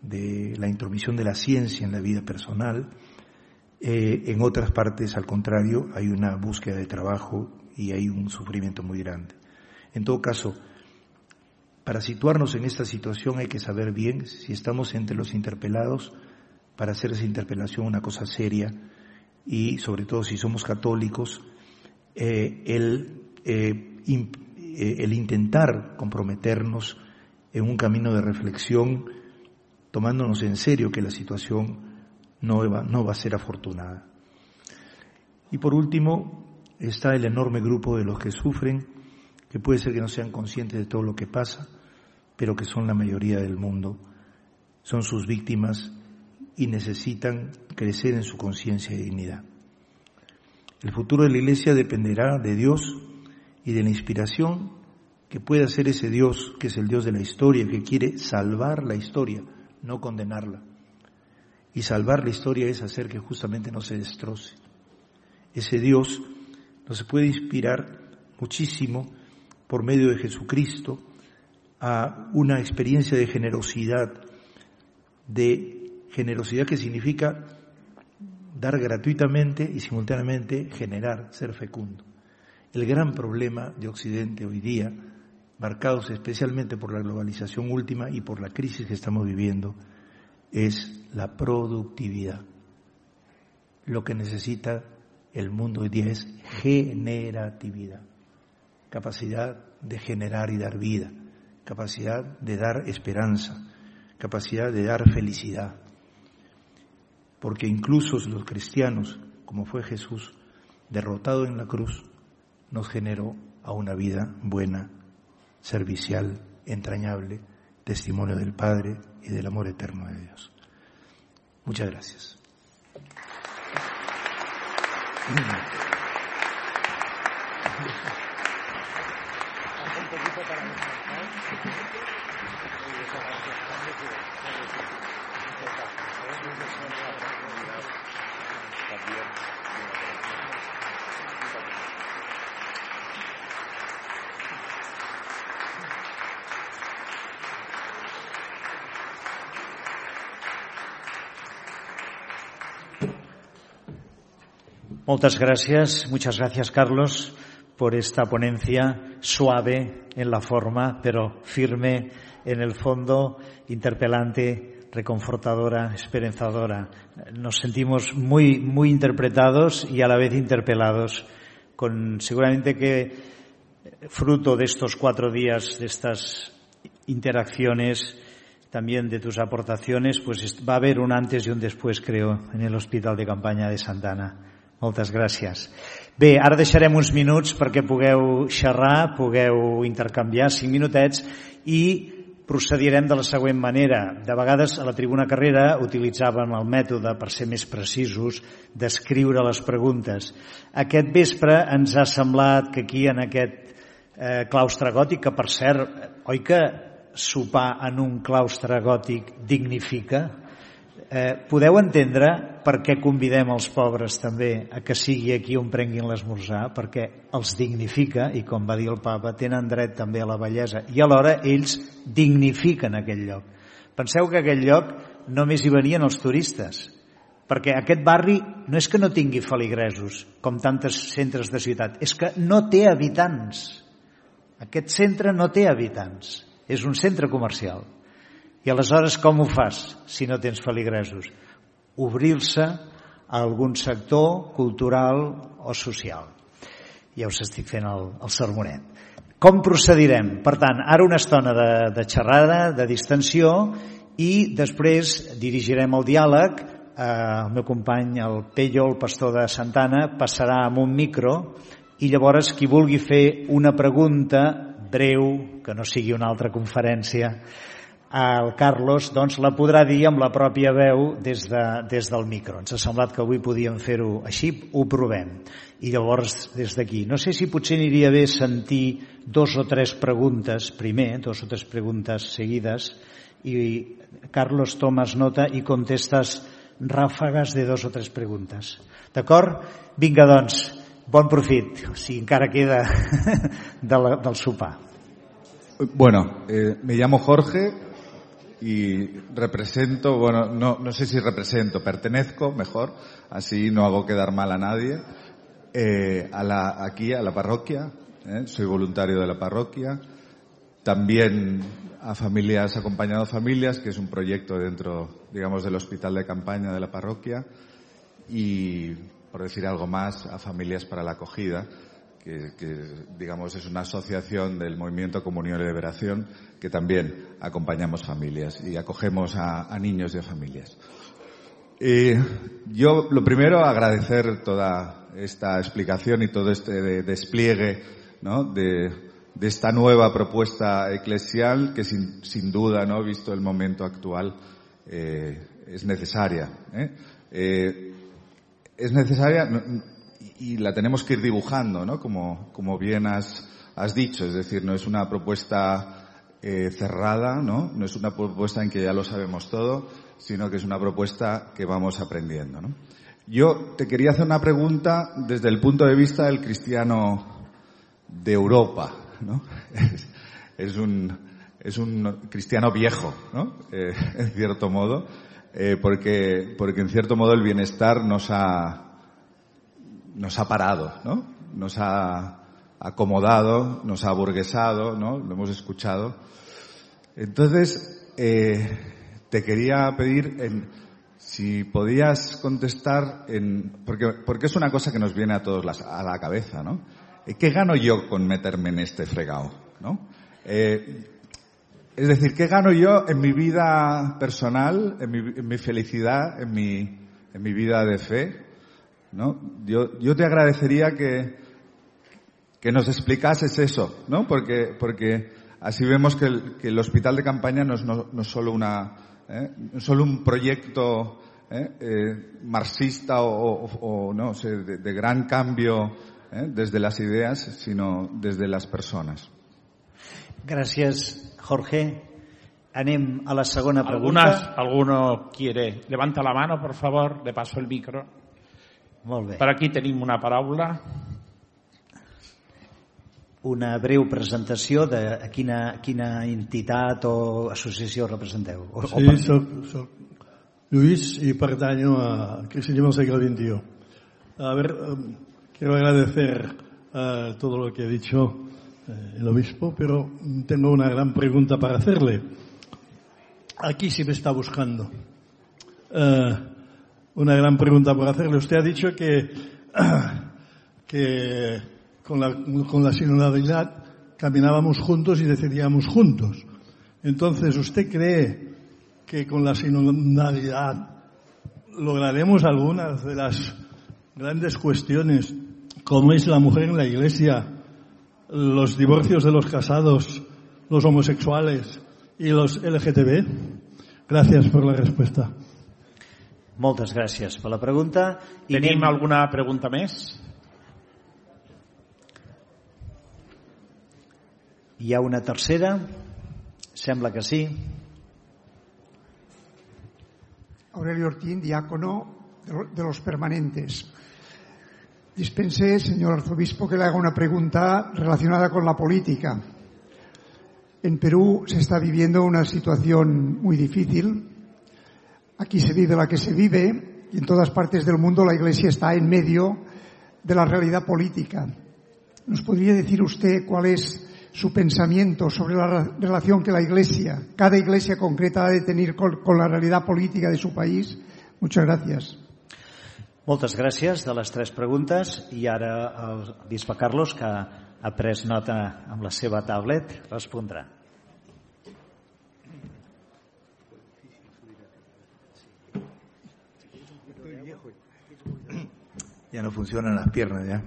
de la intromisión de la ciencia en la vida personal. Eh, en otras partes, al contrario, hay una búsqueda de trabajo y hay un sufrimiento muy grande. En todo caso, para situarnos en esta situación hay que saber bien si estamos entre los interpelados para hacer esa interpelación una cosa seria y sobre todo si somos católicos, eh, el, eh, el intentar comprometernos en un camino de reflexión tomándonos en serio que la situación no va, no va a ser afortunada. Y por último está el enorme grupo de los que sufren, que puede ser que no sean conscientes de todo lo que pasa, pero que son la mayoría del mundo, son sus víctimas y necesitan crecer en su conciencia y dignidad. El futuro de la Iglesia dependerá de Dios y de la inspiración que puede hacer ese Dios, que es el Dios de la historia, que quiere salvar la historia, no condenarla. Y salvar la historia es hacer que justamente no se destroce. Ese Dios nos puede inspirar muchísimo por medio de Jesucristo a una experiencia de generosidad, de generosidad que significa dar gratuitamente y simultáneamente generar, ser fecundo. El gran problema de Occidente hoy día marcados especialmente por la globalización última y por la crisis que estamos viviendo, es la productividad. Lo que necesita el mundo hoy día es generatividad, capacidad de generar y dar vida, capacidad de dar esperanza, capacidad de dar felicidad. Porque incluso los cristianos, como fue Jesús, derrotado en la cruz, nos generó a una vida buena servicial, entrañable, testimonio del Padre y del amor eterno de Dios. Muchas gracias. Muchas gracias, muchas gracias Carlos por esta ponencia suave en la forma, pero firme en el fondo, interpelante, reconfortadora, esperanzadora. Nos sentimos muy, muy interpretados y a la vez interpelados, con seguramente que fruto de estos cuatro días, de estas interacciones, también de tus aportaciones, pues va a haber un antes y un después, creo, en el Hospital de Campaña de Santana. Moltes gràcies. Bé, ara deixarem uns minuts perquè pugueu xerrar, pugueu intercanviar cinc minutets i procedirem de la següent manera. De vegades a la tribuna carrera utilitzàvem el mètode, per ser més precisos, d'escriure les preguntes. Aquest vespre ens ha semblat que aquí en aquest eh, claustre gòtic, que per cert, oi que sopar en un claustre gòtic dignifica? Eh, podeu entendre per què convidem els pobres també a que sigui aquí on prenguin l'esmorzar, perquè els dignifica, i com va dir el papa, tenen dret també a la bellesa, i alhora ells dignifiquen aquell lloc. Penseu que aquell lloc només hi venien els turistes, perquè aquest barri no és que no tingui feligresos, com tantes centres de ciutat, és que no té habitants. Aquest centre no té habitants, és un centre comercial. I aleshores com ho fas si no tens feligresos? Obrir-se a algun sector cultural o social. Ja us estic fent el, el sermonet. Com procedirem? Per tant, ara una estona de, de xerrada, de distensió, i després dirigirem el diàleg. Eh, el meu company, el Pello, el pastor de Santana, passarà amb un micro i llavors qui vulgui fer una pregunta breu, que no sigui una altra conferència, el Carlos doncs, la podrà dir amb la pròpia veu des, de, des del micro. Ens ha semblat que avui podíem fer-ho així, ho provem. I llavors, des d'aquí, no sé si potser aniria bé sentir dos o tres preguntes, primer, dos o tres preguntes seguides, i Carlos tomes nota i contestes ràfegues de dos o tres preguntes. D'acord? Vinga, doncs, bon profit, si encara queda de la, del sopar. Bueno, eh, me llamo Jorge, y represento, bueno, no, no sé si represento, pertenezco mejor, así no hago quedar mal a nadie, eh, a la, aquí a la parroquia, eh, soy voluntario de la parroquia, también a familias, acompañado familias, que es un proyecto dentro, digamos, del hospital de campaña de la parroquia, y, por decir algo más, a familias para la acogida, que, que, digamos es una asociación del movimiento Comunión y Liberación que también acompañamos familias y acogemos a, a niños y a familias. Eh, yo lo primero agradecer toda esta explicación y todo este de, despliegue de, esta nueva propuesta eclesial que sin, duda, ¿no? visto el momento actual, eh, es necesaria. ¿eh? eh es necesaria y la tenemos que ir dibujando, ¿no? Como, como bien has dicho, es decir, no es una propuesta eh, cerrada, ¿no? No es una propuesta en que ya lo sabemos todo, sino que es una propuesta que vamos aprendiendo, ¿no? Yo te quería hacer una pregunta desde el punto de vista del cristiano de Europa, ¿no? Es, un, es un cristiano viejo, ¿no? Eh, en cierto modo, eh, porque, porque en cierto modo el bienestar nos ha, nos ha parado, ¿no? Nos ha acomodado, nos ha burguesado, ¿no? Lo hemos escuchado. Entonces, eh, te quería pedir si podías contestar en, porque, porque es una cosa que nos viene a todos a la cabeza, ¿no? Eh, ¿Qué gano yo con meterme en este fregado, no? Eh, es decir, ¿qué gano yo en mi vida personal, en mi, en mi felicidad, en mi, en mi vida de fe? ¿no? Yo, yo te agradecería que, que nos explicases eso, ¿no? Porque, porque así vemos que el, que el hospital de campaña no es, no, no solo una, ¿eh? solo un proyecto marxista o, no sé, de, gran cambio desde las ideas, sino desde las personas. Gracias, Jorge. Anem a la segunda pregunta. ¿Alguno quiere? Levanta la mano, por favor. Le paso el micro. Molt bé. Per aquí tenim una paraula. Una breu presentació de quina, quina entitat o associació representeu. O, sí, o soc, soc Lluís i pertanyo a Cristianismo siglo XXI. A ver, quiero agradecer uh, todo lo que ha dicho uh, el obispo, pero tengo una gran pregunta para hacerle. Aquí sí me está buscando. Uh, una gran pregunta por hacerle. Usted ha dicho que, que con, la, con la sinodalidad caminábamos juntos y decidíamos juntos. Entonces, ¿usted cree que con la sinodalidad lograremos algunas de las grandes cuestiones, como es la mujer en la iglesia, los divorcios de los casados, los homosexuales y los LGTB? Gracias por la respuesta. Moltes gràcies per la pregunta. I Tenim anem... alguna pregunta més? Hi ha una tercera? Sembla que sí. Aurelio Ortín, diácono de los permanentes. Dispense, señor arzobispo, que le haga una pregunta relacionada con la política. En Perú se está viviendo una situación muy difícil Aquí se vive la que se vive y en todas partes del mundo la Iglesia está en medio de la realidad política. ¿Nos podría decir usted cuál es su pensamiento sobre la relación que la Iglesia, cada Iglesia concreta, ha de tener con, con la realidad política de su país? Muchas gracias. Moltes gràcies de les tres preguntes i ara el bisbe Carlos, que ha pres nota amb la seva tablet, respondrà. Ya no funcionan las piernas, ya.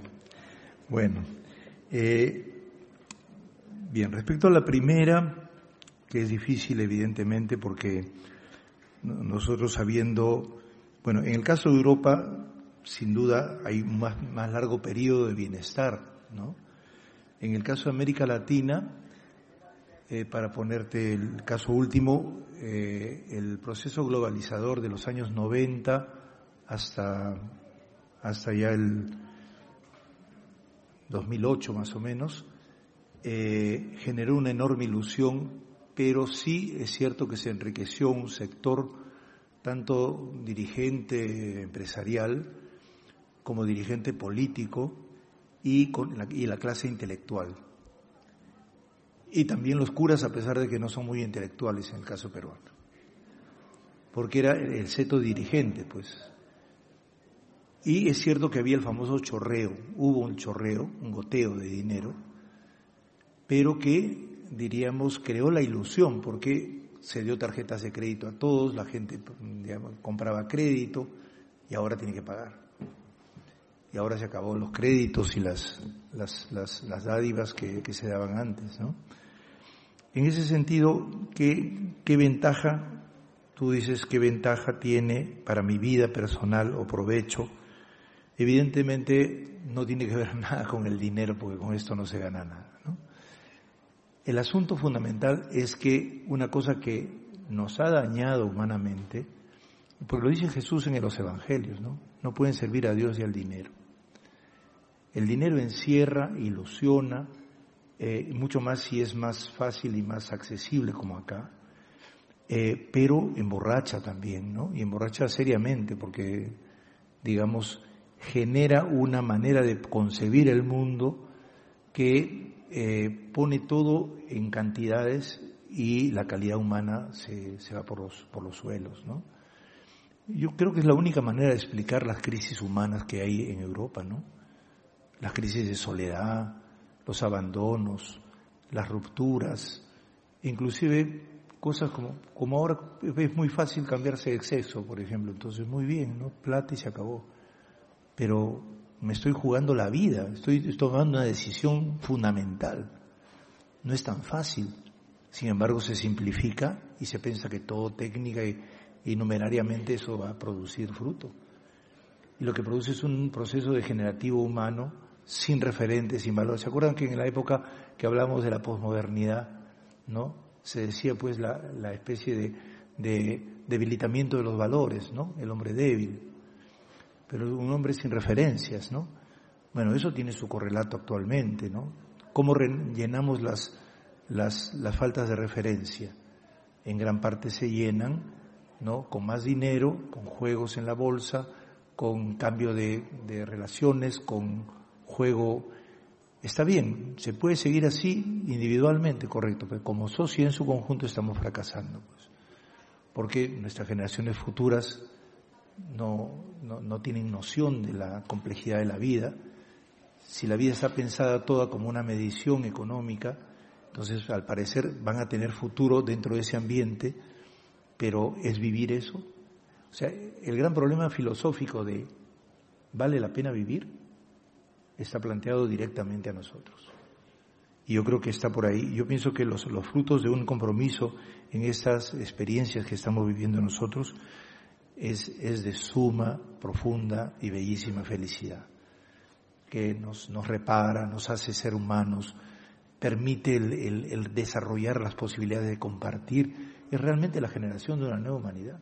Bueno. Eh, bien, respecto a la primera, que es difícil evidentemente porque nosotros sabiendo, bueno, en el caso de Europa, sin duda hay un más, más largo periodo de bienestar, ¿no? En el caso de América Latina, eh, para ponerte el caso último, eh, el proceso globalizador de los años 90 hasta hasta ya el 2008 más o menos, eh, generó una enorme ilusión, pero sí es cierto que se enriqueció un sector tanto dirigente empresarial como dirigente político y, con la, y la clase intelectual. Y también los curas, a pesar de que no son muy intelectuales en el caso peruano. Porque era el seto dirigente, pues, y es cierto que había el famoso chorreo, hubo un chorreo, un goteo de dinero, pero que, diríamos, creó la ilusión, porque se dio tarjetas de crédito a todos, la gente compraba crédito y ahora tiene que pagar. Y ahora se acabó los créditos y las, las, las, dádivas que, que, se daban antes. ¿no? En ese sentido, ¿qué, ¿qué ventaja, tú dices, qué ventaja tiene para mi vida personal o provecho Evidentemente no tiene que ver nada con el dinero, porque con esto no se gana nada. El asunto fundamental es que una cosa que nos ha dañado humanamente, porque lo dice Jesús en los Evangelios, ¿no? No pueden servir a Dios y al dinero. El dinero encierra, ilusiona, eh, mucho más si es más fácil y más accesible como acá, eh, pero emborracha también, ¿no? Y emborracha seriamente, porque, digamos, genera una manera de concebir el mundo que eh, pone todo en cantidades y la calidad humana se, se va por los, por los suelos. ¿no? Yo creo que es la única manera de explicar las crisis humanas que hay en Europa, ¿no? Las crisis de soledad, los abandonos, las rupturas, inclusive cosas como, como ahora es muy fácil cambiarse de exceso, por ejemplo, entonces muy bien, ¿no? Plata y se acabó pero me estoy jugando la vida, estoy tomando una decisión fundamental. No es tan fácil. Sin embargo, se simplifica y se piensa que todo técnica y, numerariamente eso va a producir fruto. Y lo que produce es un proceso degenerativo humano sin referentes, sin valores. ¿Se acuerdan que en la época que hablamos de la posmodernidad, ¿no? Se decía pues la, la especie de, de, debilitamiento de los valores, ¿no? El hombre débil. Pero un hombre sin referencias, ¿no? Bueno, eso tiene su correlato actualmente, ¿no? ¿Cómo llenamos las, las, las faltas de referencia? En gran parte se llenan, ¿no? Con más dinero, con juegos en la bolsa, con cambio de, de relaciones, con juego. Está bien, se puede seguir así individualmente, correcto, pero como sociedad en su conjunto estamos fracasando, pues, porque nuestras generaciones futuras no, no, no tienen noción de la complejidad de la vida. Si la vida está pensada toda como una medición económica, entonces al parecer van a tener futuro dentro de ese ambiente, pero ¿es vivir eso? O sea, el gran problema filosófico de ¿vale la pena vivir? está planteado directamente a nosotros. Y yo creo que está por ahí. Yo pienso que los, los frutos de un compromiso en estas experiencias que estamos viviendo nosotros es, es de suma, profunda y bellísima felicidad, que nos, nos repara, nos hace ser humanos, permite el, el, desarrollar las posibilidades de compartir, es realmente la generación de una nueva humanidad.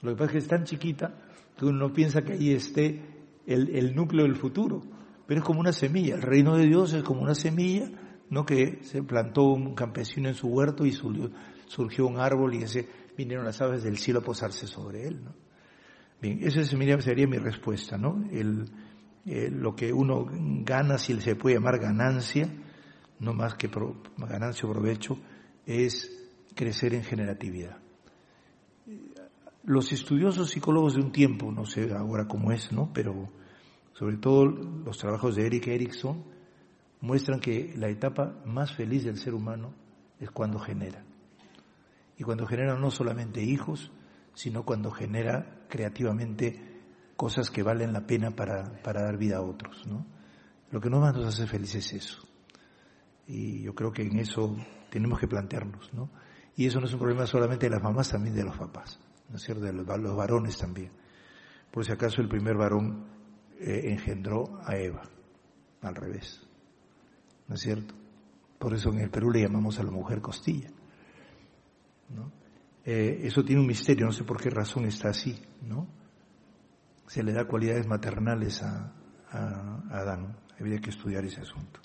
Lo que pasa es que es tan chiquita que uno no piensa que ahí esté el, el núcleo del futuro, pero es como una semilla. El reino de Dios es como una semilla, no que se plantó un campesino en su huerto y surgió un árbol y ese, vinieron las aves del cielo a posarse sobre él. Bien, esa sería mi respuesta, ¿no? El, eh, lo que uno gana, si se puede llamar ganancia, no más que ganancia o provecho, es crecer en generatividad. Los estudiosos psicólogos de un tiempo, no sé ahora cómo es, ¿no? Pero sobre todo los trabajos de Eric Erickson muestran que la etapa más feliz del ser humano es cuando genera. Y cuando genera no solamente hijos, sino cuando genera creativamente cosas que valen la pena para, para dar vida a otros. ¿no? Lo que no más nos hace felices es eso. Y yo creo que en eso tenemos que plantearnos. ¿no? Y eso no es un problema solamente de las mamás, también de los papás, ¿no es cierto? De los, varones también. Por si acaso el primer varón eh, engendró a Eva, al revés. ¿No es cierto? Por eso en el Perú le llamamos a la mujer costilla. ¿no? Eh, eso tiene un misterio, no sé por qué razón está así, ¿no? Se le da cualidades maternales a, a, Adán, habría que estudiar ese asunto.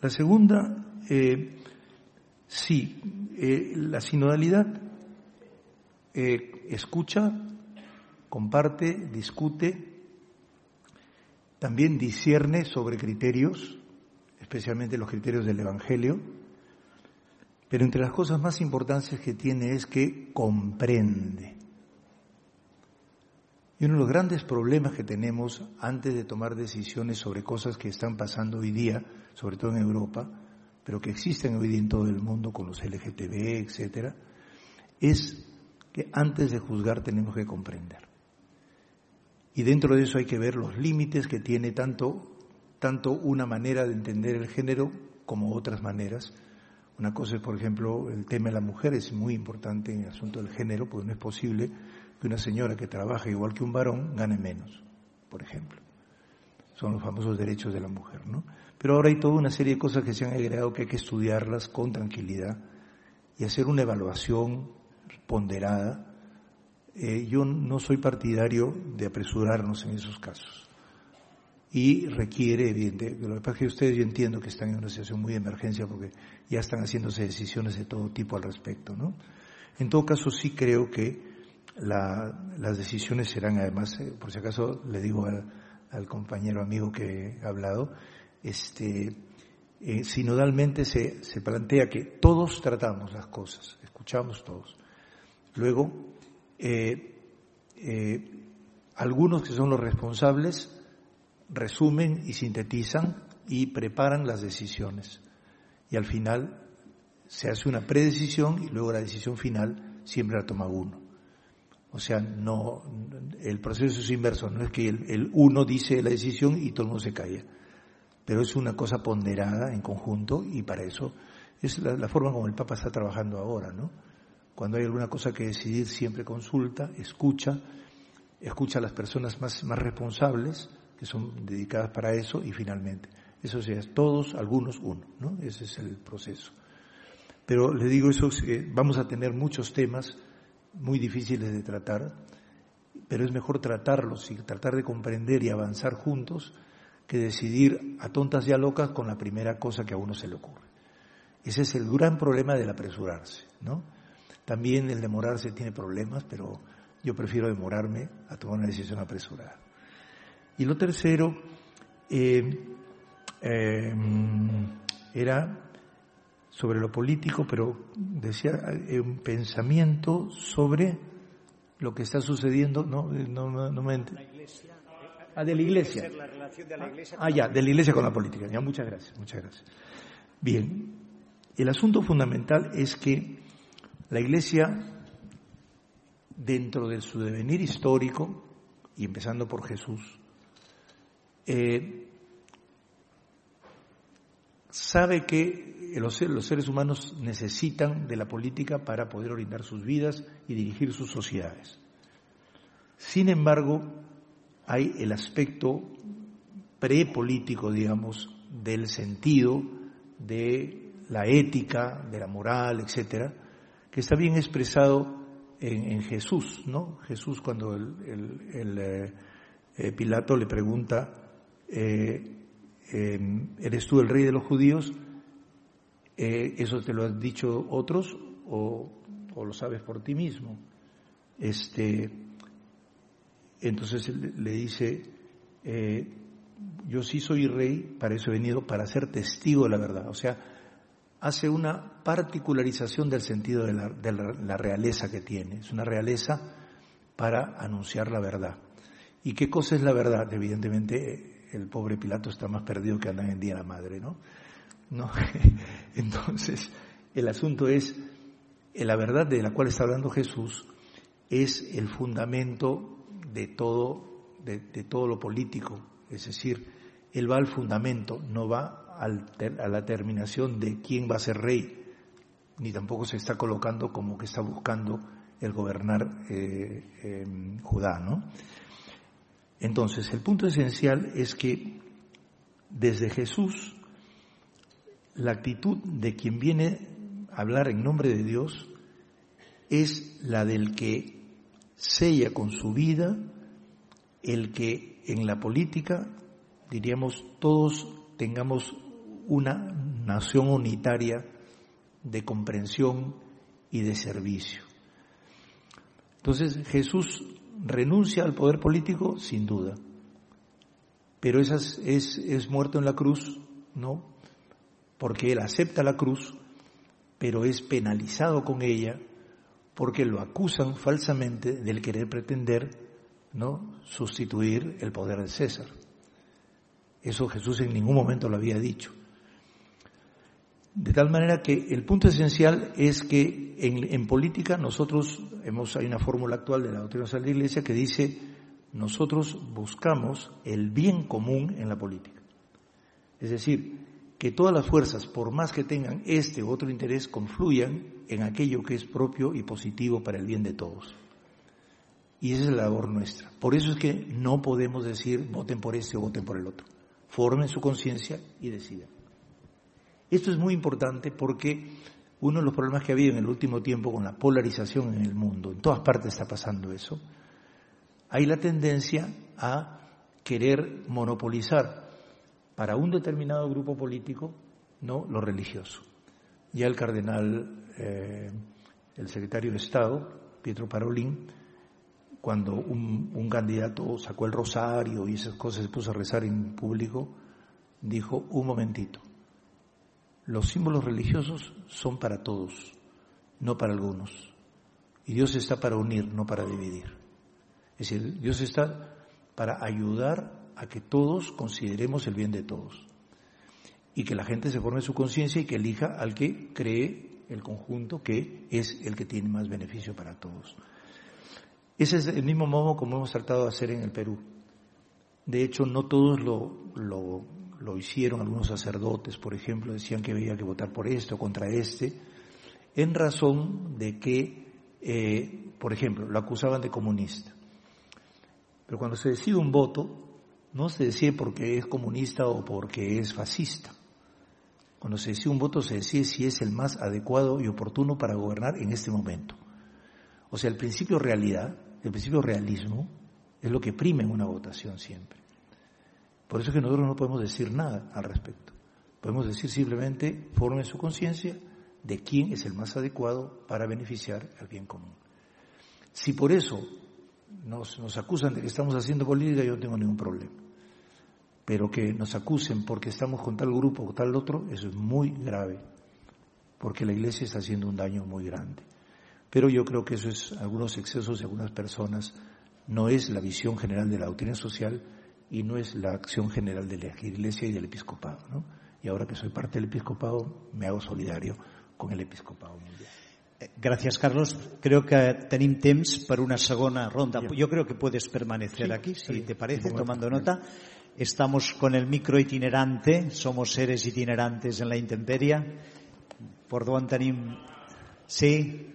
La segunda, eh, sí, eh, la sinodalidad escucha, comparte, discute, también discierne sobre criterios, especialmente los criterios del Evangelio, pero entre las cosas más importantes que tiene es que comprende. Y uno de los grandes problemas que tenemos antes de tomar decisiones sobre cosas que están pasando hoy día, sobre todo en Europa, pero que existen hoy día en todo el mundo con los LGTB, etcétera, es que antes de juzgar tenemos que comprender. Y dentro de eso hay que ver los límites que tiene tanto, tanto una manera de entender el género como otras maneras, una cosa es, por ejemplo, el tema de la mujer es muy importante en el asunto del género, porque no es posible que una señora que trabaja igual que un varón gane menos, por ejemplo. Son los famosos derechos de la mujer, ¿no? Pero ahora hay toda una serie de cosas que se han agregado que hay que estudiarlas con tranquilidad y hacer una evaluación ponderada. Eh, yo no soy partidario de apresurarnos en esos casos y requiere, evidentemente, lo que pasa es que ustedes yo entiendo que están en una situación muy de emergencia porque ya están haciéndose decisiones de todo tipo al respecto, ¿no? En todo caso, sí creo que la, las decisiones serán, además, eh, por si acaso le digo al, al, compañero amigo que ha hablado, este, eh, sinodalmente se, se plantea que todos tratamos las cosas, escuchamos todos. Luego, eh, eh, algunos que son los responsables resumen y sintetizan y preparan las decisiones. Y al final se hace una predecisión y luego la decisión final siempre la toma uno. O sea, no, el proceso es inverso, no es que el, uno dice la decisión y todo el mundo se calla, pero es una cosa ponderada en conjunto y para eso es la, la forma como el Papa está trabajando ahora, ¿no? Cuando hay alguna cosa que decidir, siempre consulta, escucha, escucha a las personas más, más responsables, que son dedicadas para eso, y finalmente, eso sea, todos, algunos, uno, ¿no? Ese es el proceso. Pero le digo eso, eh, vamos a tener muchos temas muy difíciles de tratar, pero es mejor tratarlos y tratar de comprender y avanzar juntos que decidir a tontas y a locas con la primera cosa que a uno se le ocurre. Ese es el gran problema del apresurarse, ¿no? También el demorarse tiene problemas, pero yo prefiero demorarme a tomar una decisión apresurada. Y lo tercero eh, eh, era sobre lo político, pero decía eh, un pensamiento sobre lo que está sucediendo, no, no, no me Ah, de la iglesia. Ah, ya, de la iglesia con la política. Ya, muchas gracias, muchas gracias. Bien, el asunto fundamental es que la iglesia, dentro de su devenir histórico, y empezando por Jesús, eh, sabe que los, seres humanos necesitan de la política para poder orientar sus vidas y dirigir sus sociedades. Sin embargo, hay el aspecto prepolítico, digamos, del sentido de la ética, de la moral, etcétera, que está bien expresado en, Jesús, ¿no? Jesús cuando el, eh, eh, Pilato le pregunta, eh, em, ¿eres tú el rey de los judíos? ¿Eso te lo han dicho otros o, lo sabes por ti mismo? Este, entonces le dice, eh, yo sí soy rey, para eso he venido, para ser testigo de la verdad. O sea, hace una particularización del sentido de la, realeza que tiene. Es una realeza para anunciar la verdad. ¿Y qué cosa es la verdad? Evidentemente, el pobre Pilato está más perdido que anda en día la madre, ¿no? ¿No? Entonces, el asunto es, la verdad de la cual está hablando Jesús es el fundamento de todo, de, todo lo político. Es decir, él va al fundamento, no va a la terminación de quién va a ser rey, ni tampoco se está colocando como que está buscando el gobernar eh, Judá, ¿no? Entonces, el punto esencial es que desde Jesús, la actitud de quien viene a hablar en nombre de Dios es la del que sella con su vida el que en la política, diríamos, todos tengamos una nación unitaria de comprensión y de servicio. Entonces Jesús renuncia al poder político sin duda, pero es, es muerto en la cruz, ¿no? Porque él acepta la cruz, pero es penalizado con ella porque lo acusan falsamente del querer pretender ¿no? sustituir el poder de César. Eso Jesús en ningún momento lo había dicho. De tal manera que el punto esencial es que en, política nosotros hemos, hay una fórmula actual de la doctrina de la Iglesia que dice nosotros buscamos el bien común en la política. Es decir, que todas las fuerzas, por más que tengan este u otro interés, confluyan en aquello que es propio y positivo para el bien de todos. Y esa es la labor nuestra. Por eso es que no podemos decir voten por este o voten por el otro. Formen su conciencia y decidan. Esto es muy importante porque uno de los problemas que ha habido en el último tiempo con la polarización en el mundo, en todas partes está pasando eso, hay la tendencia a querer monopolizar para un determinado grupo político, no lo religioso. Ya el cardenal, eh, el secretario de Estado, Pietro Parolín, cuando un, candidato sacó el rosario y esas cosas se puso a rezar en público, dijo, un momentito, los símbolos religiosos son para todos, no para algunos. Y Dios está para unir, no para dividir. Es decir, Dios está para ayudar a que todos consideremos el bien de todos y que la gente se forme su conciencia y que elija al que cree el conjunto que es el que tiene más beneficio para todos. Ese es el mismo modo como hemos tratado de hacer en el Perú. De hecho, no todos lo, lo, lo hicieron, algunos sacerdotes, por ejemplo, decían que había que votar por este o contra este, en razón de que, eh, por ejemplo, lo acusaban de comunista. Pero cuando se decide un voto, no se decide porque es comunista o porque es fascista. Cuando se decide un voto se decide si es el más adecuado y oportuno para gobernar en este momento. O sea, el principio realidad, el principio realismo, es lo que prima en una votación siempre. Por eso es que nosotros no podemos decir nada al respecto. Podemos decir simplemente, formen su conciencia de quién es el más adecuado para beneficiar al bien común. Si por eso nos, nos acusan de que estamos haciendo política, yo no tengo ningún problema. Pero que nos acusen porque estamos con tal grupo o tal otro, eso es muy grave, porque la Iglesia está haciendo un daño muy grande. Pero yo creo que eso es algunos excesos de algunas personas, no es la visión general de la doctrina social y no es la acción general de la Iglesia y del Episcopado. ¿no? Y ahora que soy parte del Episcopado, me hago solidario con el Episcopado Mundial. Gracias, Carlos. Creo que tenim temps per una segona ronda. Yo creo que puedes permanecer Sí, aquí, si sí, te parece, sí, tomando nota. Estamos con el micro itinerante, somos seres itinerantes en la intemperia. Por d'on tenim... Sí?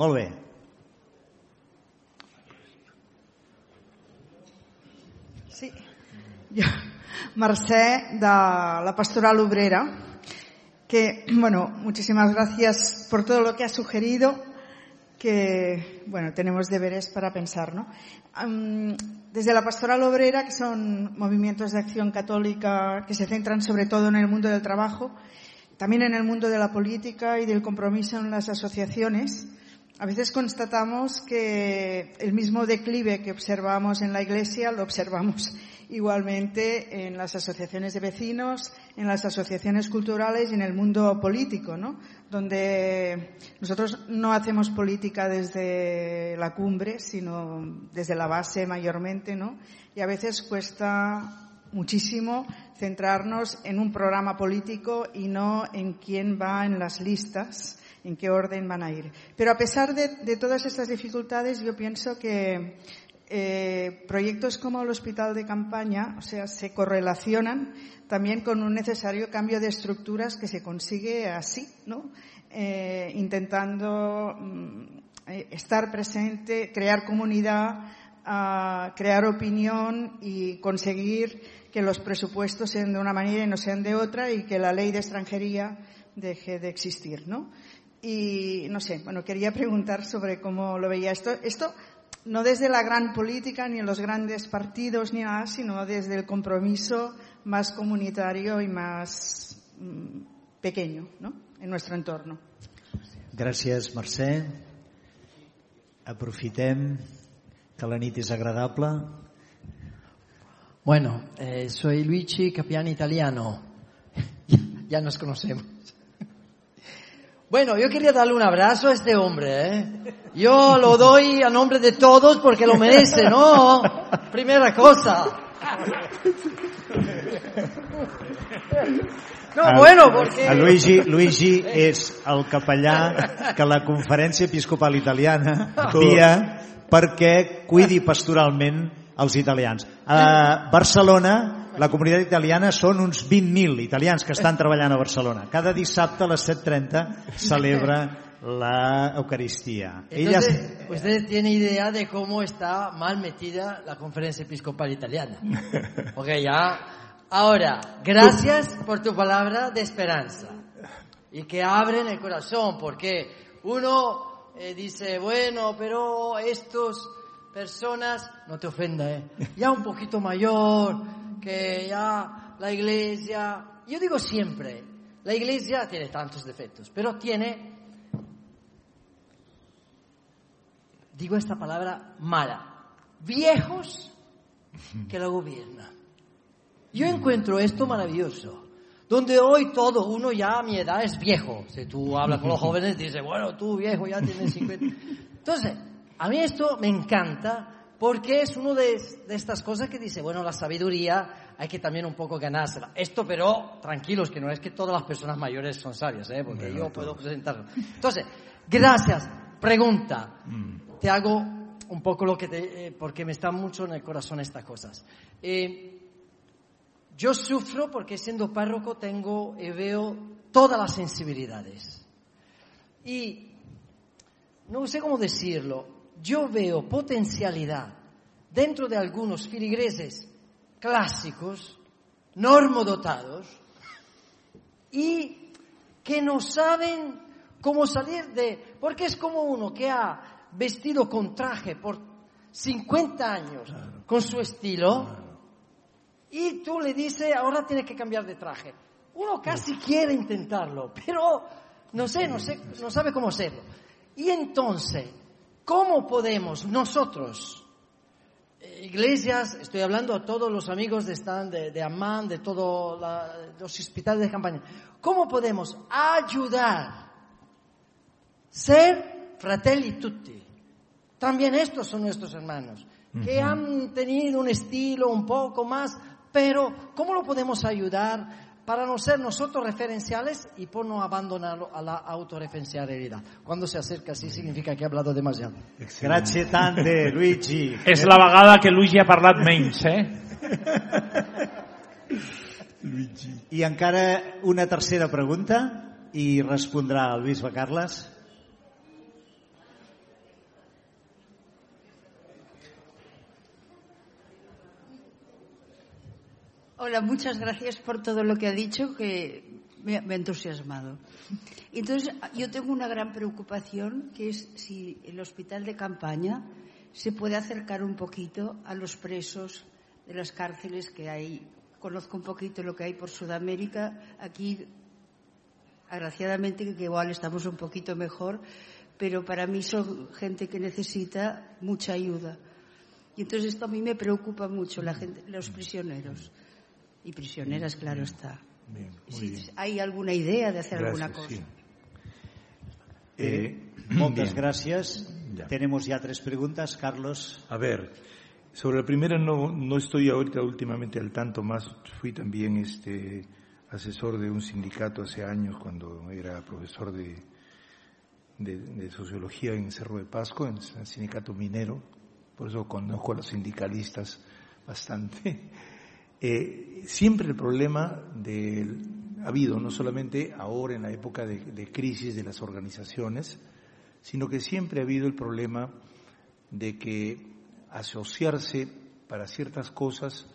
Molt bé. Yo, Mercè, de la Pastoral Obrera, que, bueno, muchísimas gracias por todo lo que ha sugerido, que, bueno, tenemos deberes para pensar, ¿no? Desde la Pastoral Obrera, que son movimientos de acción católica que se centran sobre todo en el mundo del trabajo, también en el mundo de la política y del compromiso en las asociaciones, a veces constatamos que el mismo declive que observamos en la Iglesia lo observamos igualmente en las asociaciones de vecinos, en las asociaciones culturales y en el mundo político, ¿no? Donde nosotros no hacemos política desde la cumbre, sino desde la base mayormente, ¿no? Y a veces cuesta muchísimo centrarnos en un programa político y no en quién va en las listas en qué orden van a ir. Pero a pesar de, todas estas dificultades, yo pienso que eh, proyectos como el hospital de campaña, o sea, se correlacionan también con un necesario cambio de estructuras que se consigue así, ¿no? Eh, intentando mm, eh, estar presente, crear comunidad, crear opinión y conseguir que los presupuestos sean de una manera y no sean de otra y que la ley de extranjería deje de existir, ¿no? Y no sé, bueno, quería preguntar sobre cómo lo veía esto. Esto no desde la gran política ni en los grandes partidos ni nada, sino desde el compromiso más comunitario y más mm, pequeño, ¿no? En nuestro entorno. Gràcies, Mercè. Aprofitem que la nit és agradable. Bueno, eh, soy Luigi Capiani Italiano. ya nos conocemos. Bueno, yo quería darle un abrazo a este hombre, ¿eh? Yo lo doy a nombre de todos porque lo merece, ¿no? Primera cosa. No, El- bueno, porque... El Luigi, Luigi és el capellà que la Conferència Episcopal Italiana envia perquè cuidi pastoralment els italians. A Barcelona, la comunitat italiana són uns 20.000 italians que estan treballant a Barcelona. Cada dissabte a les 7.30 celebra la Eucaristia. Ella Entonces, ustedes tienen idea de cómo está mal metida la conferencia episcopal italiana. Porque ya... Ahora, gracias por tu palabra de esperanza. Y que abren el corazón, porque uno eh, dice, bueno, pero estos personas, no te ofenda, eh, ya un poquito mayor, que ya la iglesia, yo digo siempre, la iglesia tiene tantos defectos, pero tiene digo esta palabra mala, viejos que la gobiernan. Yo encuentro esto maravilloso, donde hoy todo, uno ya a mi edad es viejo. Si tú hablas con los jóvenes, dices, bueno, tú viejo ya tienes 50. Entonces, a mí esto me encanta porque es uno de, de estas cosas que dice, bueno, la sabiduría hay que también un poco ganársela. Esto, pero tranquilos, que no es que todas las personas mayores son sabias, ¿eh? porque yo puedo presentarlo. Entonces, gracias. Pregunta. Te hago un poco lo que te, eh, porque me está mucho en el corazón estas cosas. Eh, yo sufro porque siendo párroco tengo y veo todas las sensibilidades. Y no sé cómo decirlo, yo veo potencialidad dentro de algunos filigreses clásicos, normodotados, y que no saben cómo salir de... Porque es como uno que ha vestido con traje por 50 años, con su estilo, y tú le dices, ahora tienes que cambiar de traje. Uno casi quiere intentarlo, pero no sé, no sé, no sabe cómo hacerlo. Y entonces, ¿cómo podemos nosotros, iglesias, estoy hablando a todos los amigos de Stan, de, de Amman, de todos los hospitales de campaña, ¿cómo podemos ayudar? Ser fratelli tutti. También estos son nuestros hermanos, que han tenido un estilo un poco más, pero ¿cómo lo podemos ayudar? Para no ser nosotros referenciales y por no abandonarlo a la autorreferencialidad. Cuando se acerca así significa que ha hablado demasiado. Grazie tante, Luigi. És la vegada que Luigi ha parlat menys, eh? I encara una tercera pregunta i respondrà el bisbe Carles. Hola, muchas gracias por todo lo que ha dicho, que me, ha entusiasmado. Entonces, yo tengo una gran preocupación, que es si el hospital de campaña se puede acercar un poquito a los presos de las cárceles que hay. Conozco un poquito lo que hay por Sudamérica. Aquí, agraciadamente, que igual estamos un poquito mejor, pero para mí son gente que necesita mucha ayuda. Y entonces esto a mí me preocupa mucho, la gente, los prisioneros. Y prisioneras, claro está. Bien, muy Si bien. hay alguna idea de hacer Gracias, alguna cosa. sí. Eh, moltes bien. gràcies. Ya. Tenemos ya tres preguntas. Carlos. A ver, sobre la primera no, no estoy ahorita últimamente al tanto más. Fui también este asesor de un sindicato hace años cuando era profesor de, de, de sociología en Cerro de Pasco, en el sindicato minero. Por eso conozco a los sindicalistas bastante. Eh, siempre el problema del, ha habido, no solamente ahora en la época de, crisis de las organizaciones, sino que siempre ha habido el problema de que asociarse para ciertas cosas,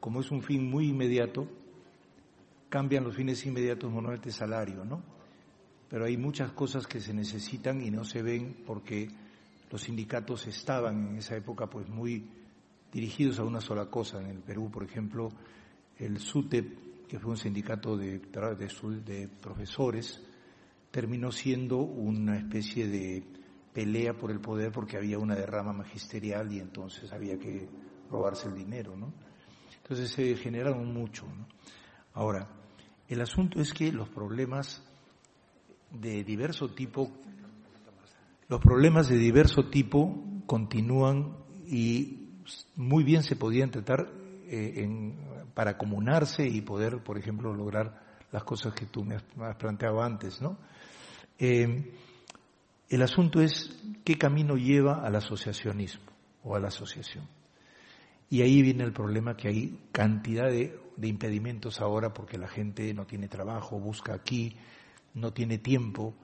como es un fin muy inmediato, cambian los fines inmediatos normalmente salario, ¿no? Pero hay muchas cosas que se necesitan y no se ven porque los sindicatos estaban en esa época pues muy dirigidos a una sola cosa. En el Perú, por ejemplo, el SUTEP, que fue un sindicato de, de, de profesores, terminó siendo una especie de pelea por el poder porque había una derrama magisterial y entonces había que robarse el dinero, ¿no? Entonces se generaron mucho. Ahora, el asunto es que los problemas de diverso tipo, los problemas de diverso tipo continúan y muy bien se podían tratar eh, para comunarse y poder, por ejemplo, lograr las cosas que tú me has, planteado antes, ¿no? Eh, el asunto es qué camino lleva al asociacionismo o a la asociación. Y ahí viene el problema que hay cantidad de, de impedimentos ahora porque la gente no tiene trabajo, busca aquí, no tiene tiempo,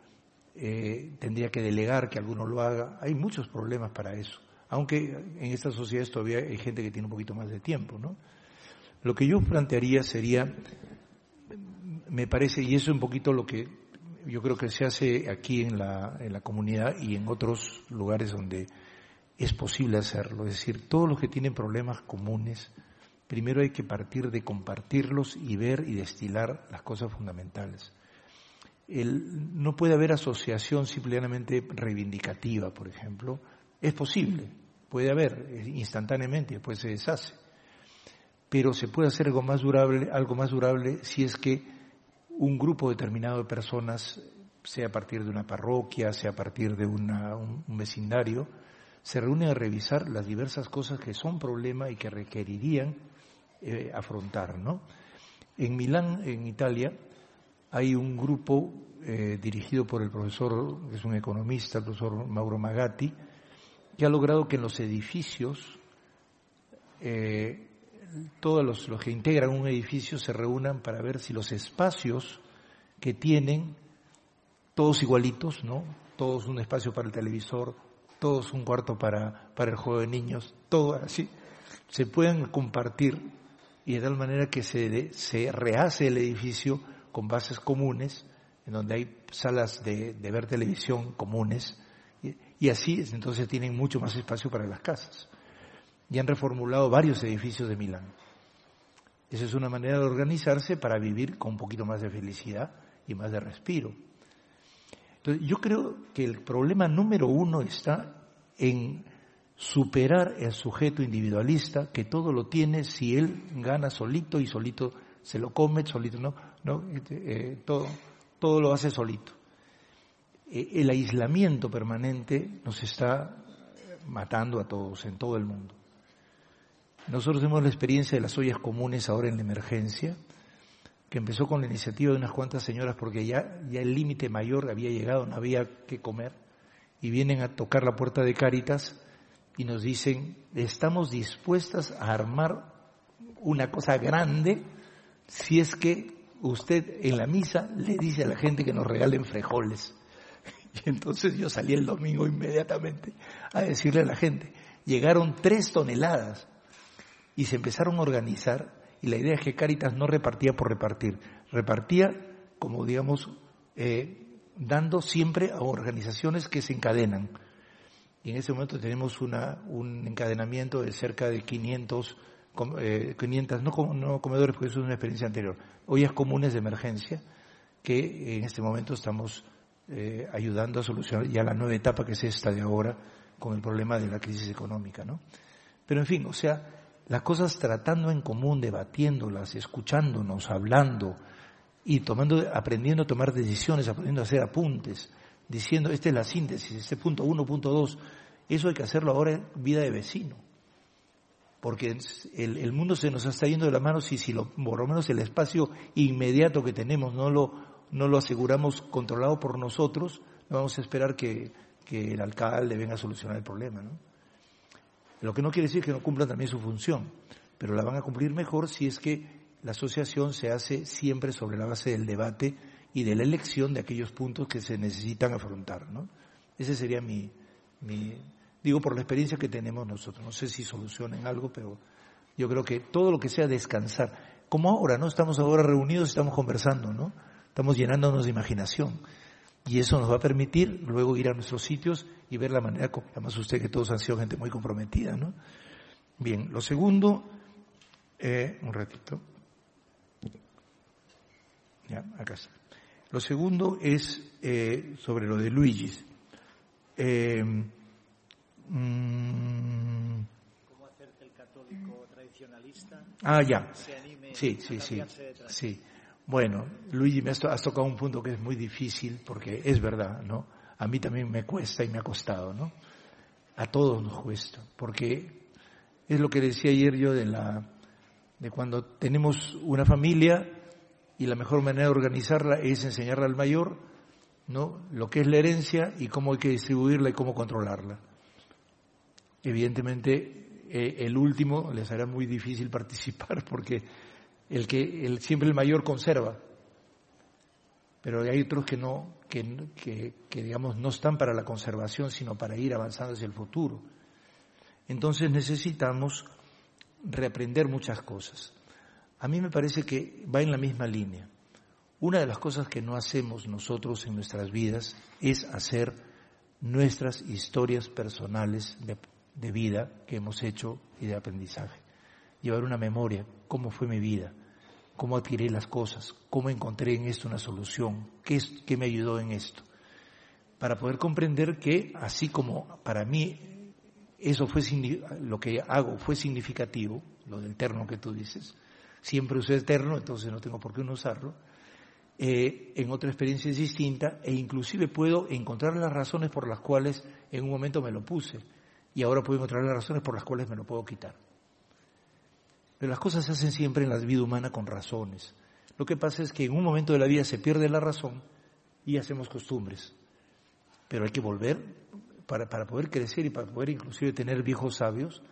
eh, tendría que delegar que alguno lo haga. Hay muchos problemas para eso. Aunque en estas sociedades todavía hay gente que tiene un poquito más de tiempo, ¿no? Lo que yo plantearía sería, me parece, y eso es un poquito lo que yo creo que se hace aquí en la, en la comunidad y en otros lugares donde es posible hacerlo. Es decir, todos los que tienen problemas comunes, primero hay que partir de compartirlos y ver y destilar las cosas fundamentales. El- no puede haber asociación simplemente reivindicativa, por ejemplo. Es posible, puede haber eh, instantáneamente, después se deshace. Pero se puede hacer algo más durable, algo más durable si es que un grupo determinado de personas, sea a partir de una parroquia, sea a partir de un vecindario, se reúnen a revisar las diversas cosas que son problema y que requerirían eh, afrontar, ¿no? En Milán, en Italia, hay un grupo eh, dirigido por el profesor, que es un economista, el profesor Mauro Magatti, que ha logrado que en los edificios, eh, todos los, los que integran un edificio se reúnan para ver si los espacios que tienen todos igualitos, ¿no? Todos un espacio para el televisor, todos un cuarto para, para el juego de niños, todo así, se puedan compartir y de tal manera que se, se rehace el edificio con bases comunes, en donde hay salas de, de ver televisión comunes, y, así entonces tienen mucho más espacio para las casas. Y han reformulado varios edificios de Milán. Esa es una manera de organizarse para vivir con un poquito más de felicidad y más de respiro. Entonces, yo creo que el problema número uno está en superar el sujeto individualista que todo lo tiene si él gana solito y solito se lo come, solito no, no este, eh, todo, todo lo hace solito. Eh, el aislamiento permanente nos está matando a todos en todo el mundo. Nosotros tenemos la experiencia de las ollas comunes ahora en la emergencia, que empezó con la iniciativa de unas cuantas señoras porque ya, ya el límite mayor había llegado, no había que comer, y vienen a tocar la puerta de Cáritas y nos dicen, estamos dispuestas a armar una cosa grande si es que usted en la misa le dice a la gente que nos regalen frijoles. Y entonces yo salí el domingo inmediatamente a decirle a la gente, llegaron tres toneladas y se empezaron a organizar y la idea es que Cáritas no repartía por repartir, repartía como digamos eh, dando siempre a organizaciones que se encadenan. Y en ese momento tenemos una, un encadenamiento de cerca de 500, eh, 500 no, no comedores porque eso es una experiencia anterior, ollas comunes de emergencia que en este momento estamos eh, ayudando a solucionar ya la nueva etapa que es esta de ahora con el problema de la crisis económica, ¿no? Pero en fin, o sea, las cosas tratando en común, debatiéndolas, escuchándonos, hablando y tomando, aprendiendo a tomar decisiones, aprendiendo a hacer apuntes, diciendo, esta es la síntesis, este punto uno, punto dos, eso hay que hacerlo ahora en vida de vecino. Porque el, el mundo se nos está yendo de la mano si, si lo, por lo menos el espacio inmediato que tenemos no lo, no lo aseguramos controlado por nosotros, no vamos a esperar que, el alcalde venga a solucionar el problema, ¿no? Lo que no quiere decir que no cumplan también su función, pero la van a cumplir mejor si es que la asociación se hace siempre sobre la base del debate y de la elección de aquellos puntos que se necesitan afrontar, ¿no? Ese sería mi, mi, digo por la experiencia que tenemos nosotros. No sé si solucionen algo, pero yo creo que todo lo que sea descansar, como ahora, ¿no? Estamos ahora reunidos, estamos conversando, ¿no? Estamos llenándonos de imaginación. Y eso nos va a permitir luego ir a nuestros sitios y ver la manera como, además usted que todos han sido gente muy comprometida, ¿no? Bien, lo segundo, eh, un ratito. Ya, acá está. Lo segundo es eh, sobre lo de Luigi. Eh, mm, ¿Cómo hacer que el católico tradicionalista ah, ya. se anime sí, a sí, sí, Bueno, Luigi, me has tocado un punto que es muy difícil porque es verdad, ¿no? A mí también me cuesta y me ha costado, ¿no? A todos nos cuesta, porque es lo que decía ayer yo de la, de cuando tenemos una familia y la mejor manera de organizarla es enseñarle al mayor, ¿no? Lo que es la herencia y cómo hay que distribuirla y cómo controlarla. Evidentemente, eh, el último les hará muy difícil participar porque el que siempre el mayor conserva, pero hay otros que no, que, digamos no están para la conservación, sino para ir avanzando hacia el futuro. Entonces necesitamos reaprender muchas cosas. A mí me parece que va en la misma línea. Una de las cosas que no hacemos nosotros en nuestras vidas es hacer nuestras historias personales de vida que hemos hecho y de aprendizaje. Llevar una memoria, cómo fue mi vida, cómo adquirí las cosas, cómo encontré en esto una solución, qué, es, qué me ayudó en esto. Para poder comprender que así como para mí eso fue lo que hago fue significativo, lo del terno que tú dices, siempre usé el terno, entonces no tengo por qué no usarlo, eh, en otra experiencia es distinta e inclusive puedo encontrar las razones por las cuales en un momento me lo puse y ahora puedo encontrar las razones por las cuales me lo puedo quitar. Pero las cosas se hacen siempre en la vida humana con razones. Lo que pasa es que en un momento de la vida se pierde la razón y hacemos costumbres. Pero hay que volver, para, para poder crecer y para poder inclusive tener viejos sabios,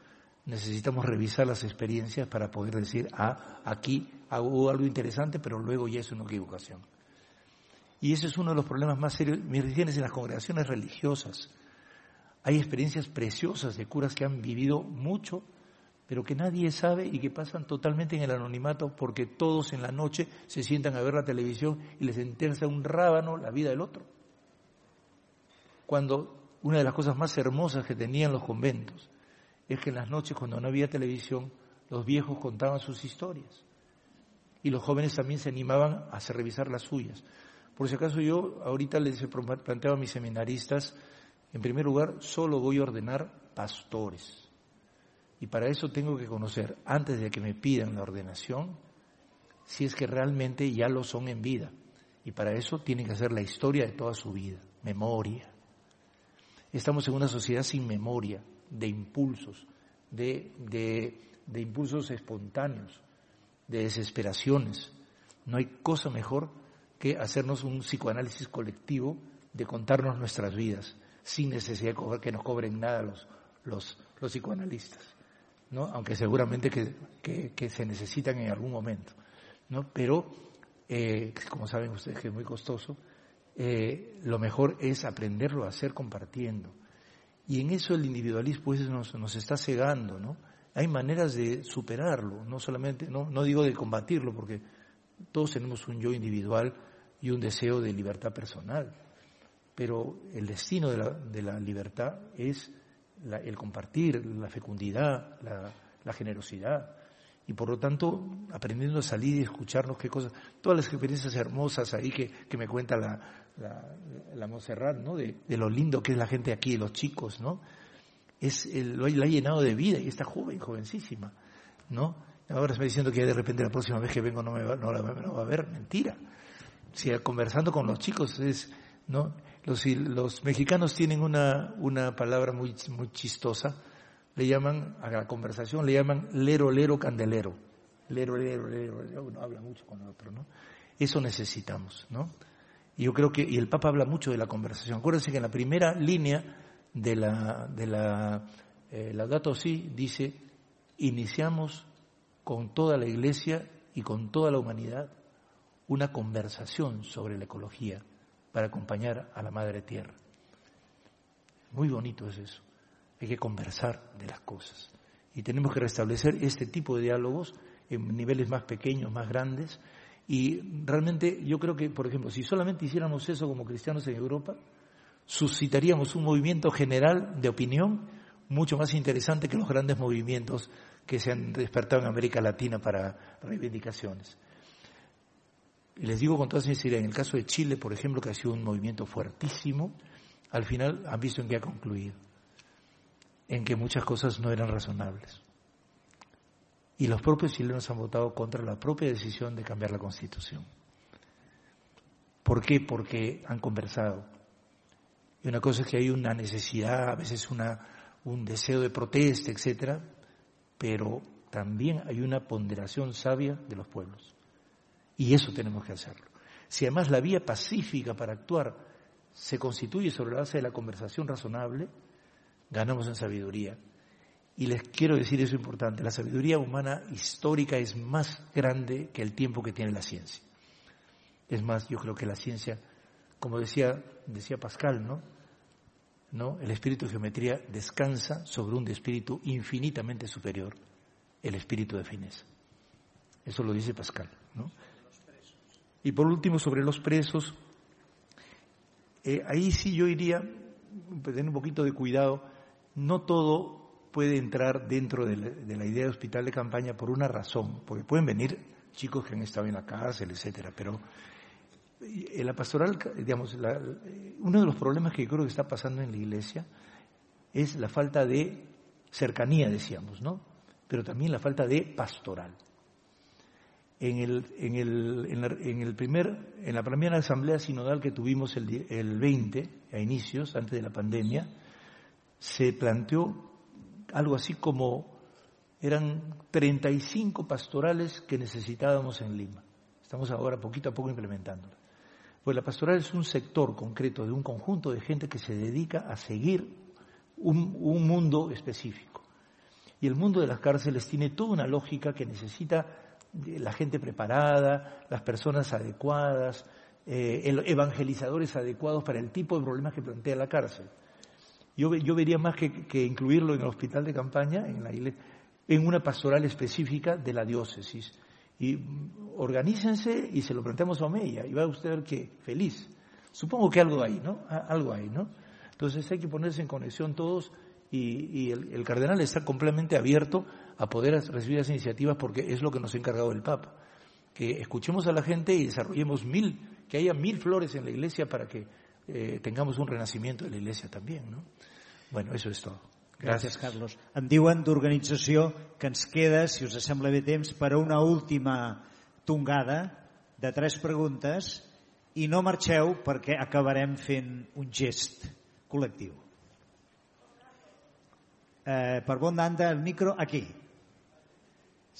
necesitamos revisar las experiencias para poder decir, ah, aquí hubo algo interesante, pero luego ya es una equivocación. Y ese es uno de los problemas más serios. Mis religiones en las congregaciones religiosas. Hay experiencias preciosas de curas que han vivido mucho, pero que nadie sabe y que pasan totalmente en el anonimato porque todos en la noche se sientan a ver la televisión y les interesa un rábano la vida del otro. Cuando una de las cosas más hermosas que tenían los conventos es que en las noches cuando no había televisión, los viejos contaban sus historias y los jóvenes también se animaban a revisar las suyas. Por si acaso yo ahorita les he a mis seminaristas, en primer lugar, solo voy a ordenar pastores. Y para eso tengo que conocer, antes de que me pidan la ordenación, si es que realmente ya lo son en vida. Y para eso tienen que hacer la historia de toda su vida, memoria. Estamos en una sociedad sin memoria, de impulsos, de, impulsos espontáneos de desesperaciones. No hay cosa mejor que hacernos un psicoanálisis colectivo de contarnos nuestras vidas, sin necesidad de que nos cobren nada los psicoanalistas, ¿no? aunque seguramente que, se necesitan en algún momento. ¿no? Pero, eh, como saben ustedes que es muy costoso, eh, lo mejor es aprenderlo a hacer compartiendo. Y en eso el individualismo pues, nos, está cegando, hay maneras de superarlo, no solamente, no, digo de combatirlo, porque todos tenemos un yo individual y un deseo de libertad personal, pero el destino de la libertad es el compartir, la fecundidad, la, generosidad, y por lo tanto aprendiendo a salir y escucharnos qué cosas, todas las experiencias hermosas ahí que, que me cuenta la, la, la ¿no? De, lo lindo que es la gente aquí, los chicos, ¿no? es lo, ha llenado de vida y está joven, jovencísima, ¿no? Ahora está diciendo que de repente la próxima vez que vengo no me va, no la va a ver, mentira. Si conversando con los chicos es, ¿no? Los, los mexicanos tienen una, una palabra muy, muy chistosa, le llaman, a la conversación le llaman lero, lero, candelero. Lero, lero, lero, uno habla mucho con el otro, ¿no? Eso necesitamos, ¿no? Y yo creo que, y el Papa habla mucho de la conversación. Acuérdense que en la primera línea de la, de la eh, Laudato Si dice, iniciamos con toda la iglesia y con toda la humanidad una conversación sobre la ecología para acompañar a la Madre Tierra. Muy bonito es eso. Hay que conversar de las cosas. Y tenemos que restablecer este tipo de diálogos en niveles más pequeños, más grandes. Y realmente yo creo que, por ejemplo, si solamente hiciéramos eso como cristianos en Europa, suscitaríamos un movimiento general de opinión mucho más interesante que los grandes movimientos que se han despertado en América Latina para reivindicaciones. Y les digo con toda sinceridad, en el caso de Chile, por ejemplo, que ha sido un movimiento fuertísimo, al final han visto en qué ha concluido, en que muchas cosas no eran razonables. Y los propios chilenos han votado contra la propia decisión de cambiar la constitución. ¿Por qué? Porque han conversado, y una cosa es que hay una necesidad, a veces una, un deseo de protesta, etcétera, pero también hay una ponderación sabia de los pueblos. Y eso tenemos que hacerlo. Si además la vía pacífica para actuar se constituye sobre la base de la conversación razonable, ganamos en sabiduría. Y les quiero decir eso importante, la sabiduría humana histórica es más grande que el tiempo que tiene la ciencia. Es más, yo creo que la ciencia como decía, decía Pascal, ¿no? ¿no? El espíritu de geometría descansa sobre un espíritu infinitamente superior, el espíritu de fineza. Eso lo dice Pascal, ¿no? Y por último, sobre los presos, eh, ahí sí yo iría, tener un poquito de cuidado, no todo puede entrar dentro de la, de la, idea de hospital de campaña por una razón, porque pueden venir chicos que han estado en la cárcel, etcétera, pero en la pastoral, digamos, uno de los problemas que creo que está pasando en la iglesia es la falta de cercanía, decíamos, ¿no? Pero también la falta de pastoral. En el, en el, en el primer, en la primera asamblea sinodal que tuvimos el, el 20, a inicios, antes de la pandemia, se planteó algo así como eran 35 pastorales que necesitábamos en Lima. Estamos ahora poquito a poco implementándolas. Pues la pastoral es un sector concreto de un conjunto de gente que se dedica a seguir un, mundo específico. Y el mundo de las cárceles tiene toda una lógica que necesita la gente preparada, las personas adecuadas, eh, evangelizadores adecuados para el tipo de problemas que plantea la cárcel. Yo, yo vería más que, incluirlo en el hospital de campaña, en, la en una pastoral específica de la diócesis. Y organícense y se lo planteamos a Omeya y va usted a ver que feliz. Supongo que algo hay, ¿no? Algo hay, ¿no? Entonces hay que ponerse en conexión todos y, el, cardenal está completamente abierto a poder recibir esas iniciativas porque es lo que nos ha encargado el Papa. Que escuchemos a la gente y desarrollemos mil, que haya mil flores en la iglesia para que eh, tengamos un renacimiento de la iglesia también, ¿no? Bueno, eso es todo. Gràcies, Gràcies Carlos. Em diuen d'organització que ens queda, si us sembla bé temps, per a una última tongada de tres preguntes i no marxeu perquè acabarem fent un gest col·lectiu. Eh, per bon d'anda, el micro aquí.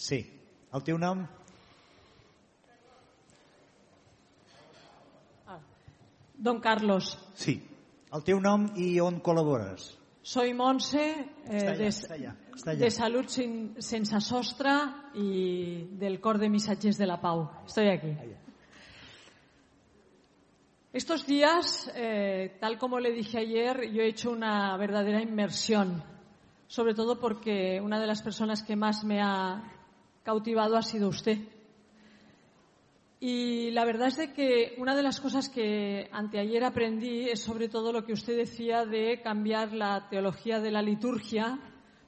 Sí. El teu nom? Ah. Don Carlos. Sí. El teu nom i on col·labores? Soy Monse, eh, allà, de, allà, de Salud sin, Sense Sostre y del Cor de Missatges de la Pau. Estoy aquí. Estos días, eh, tal como le dije ayer, yo he hecho una verdadera inmersión sobre todo porque una de las personas que más me ha cautivado ha sido usted. Y la verdad es de que una de las cosas que anteayer aprendí es sobre todo lo que usted decía de cambiar la teología de la liturgia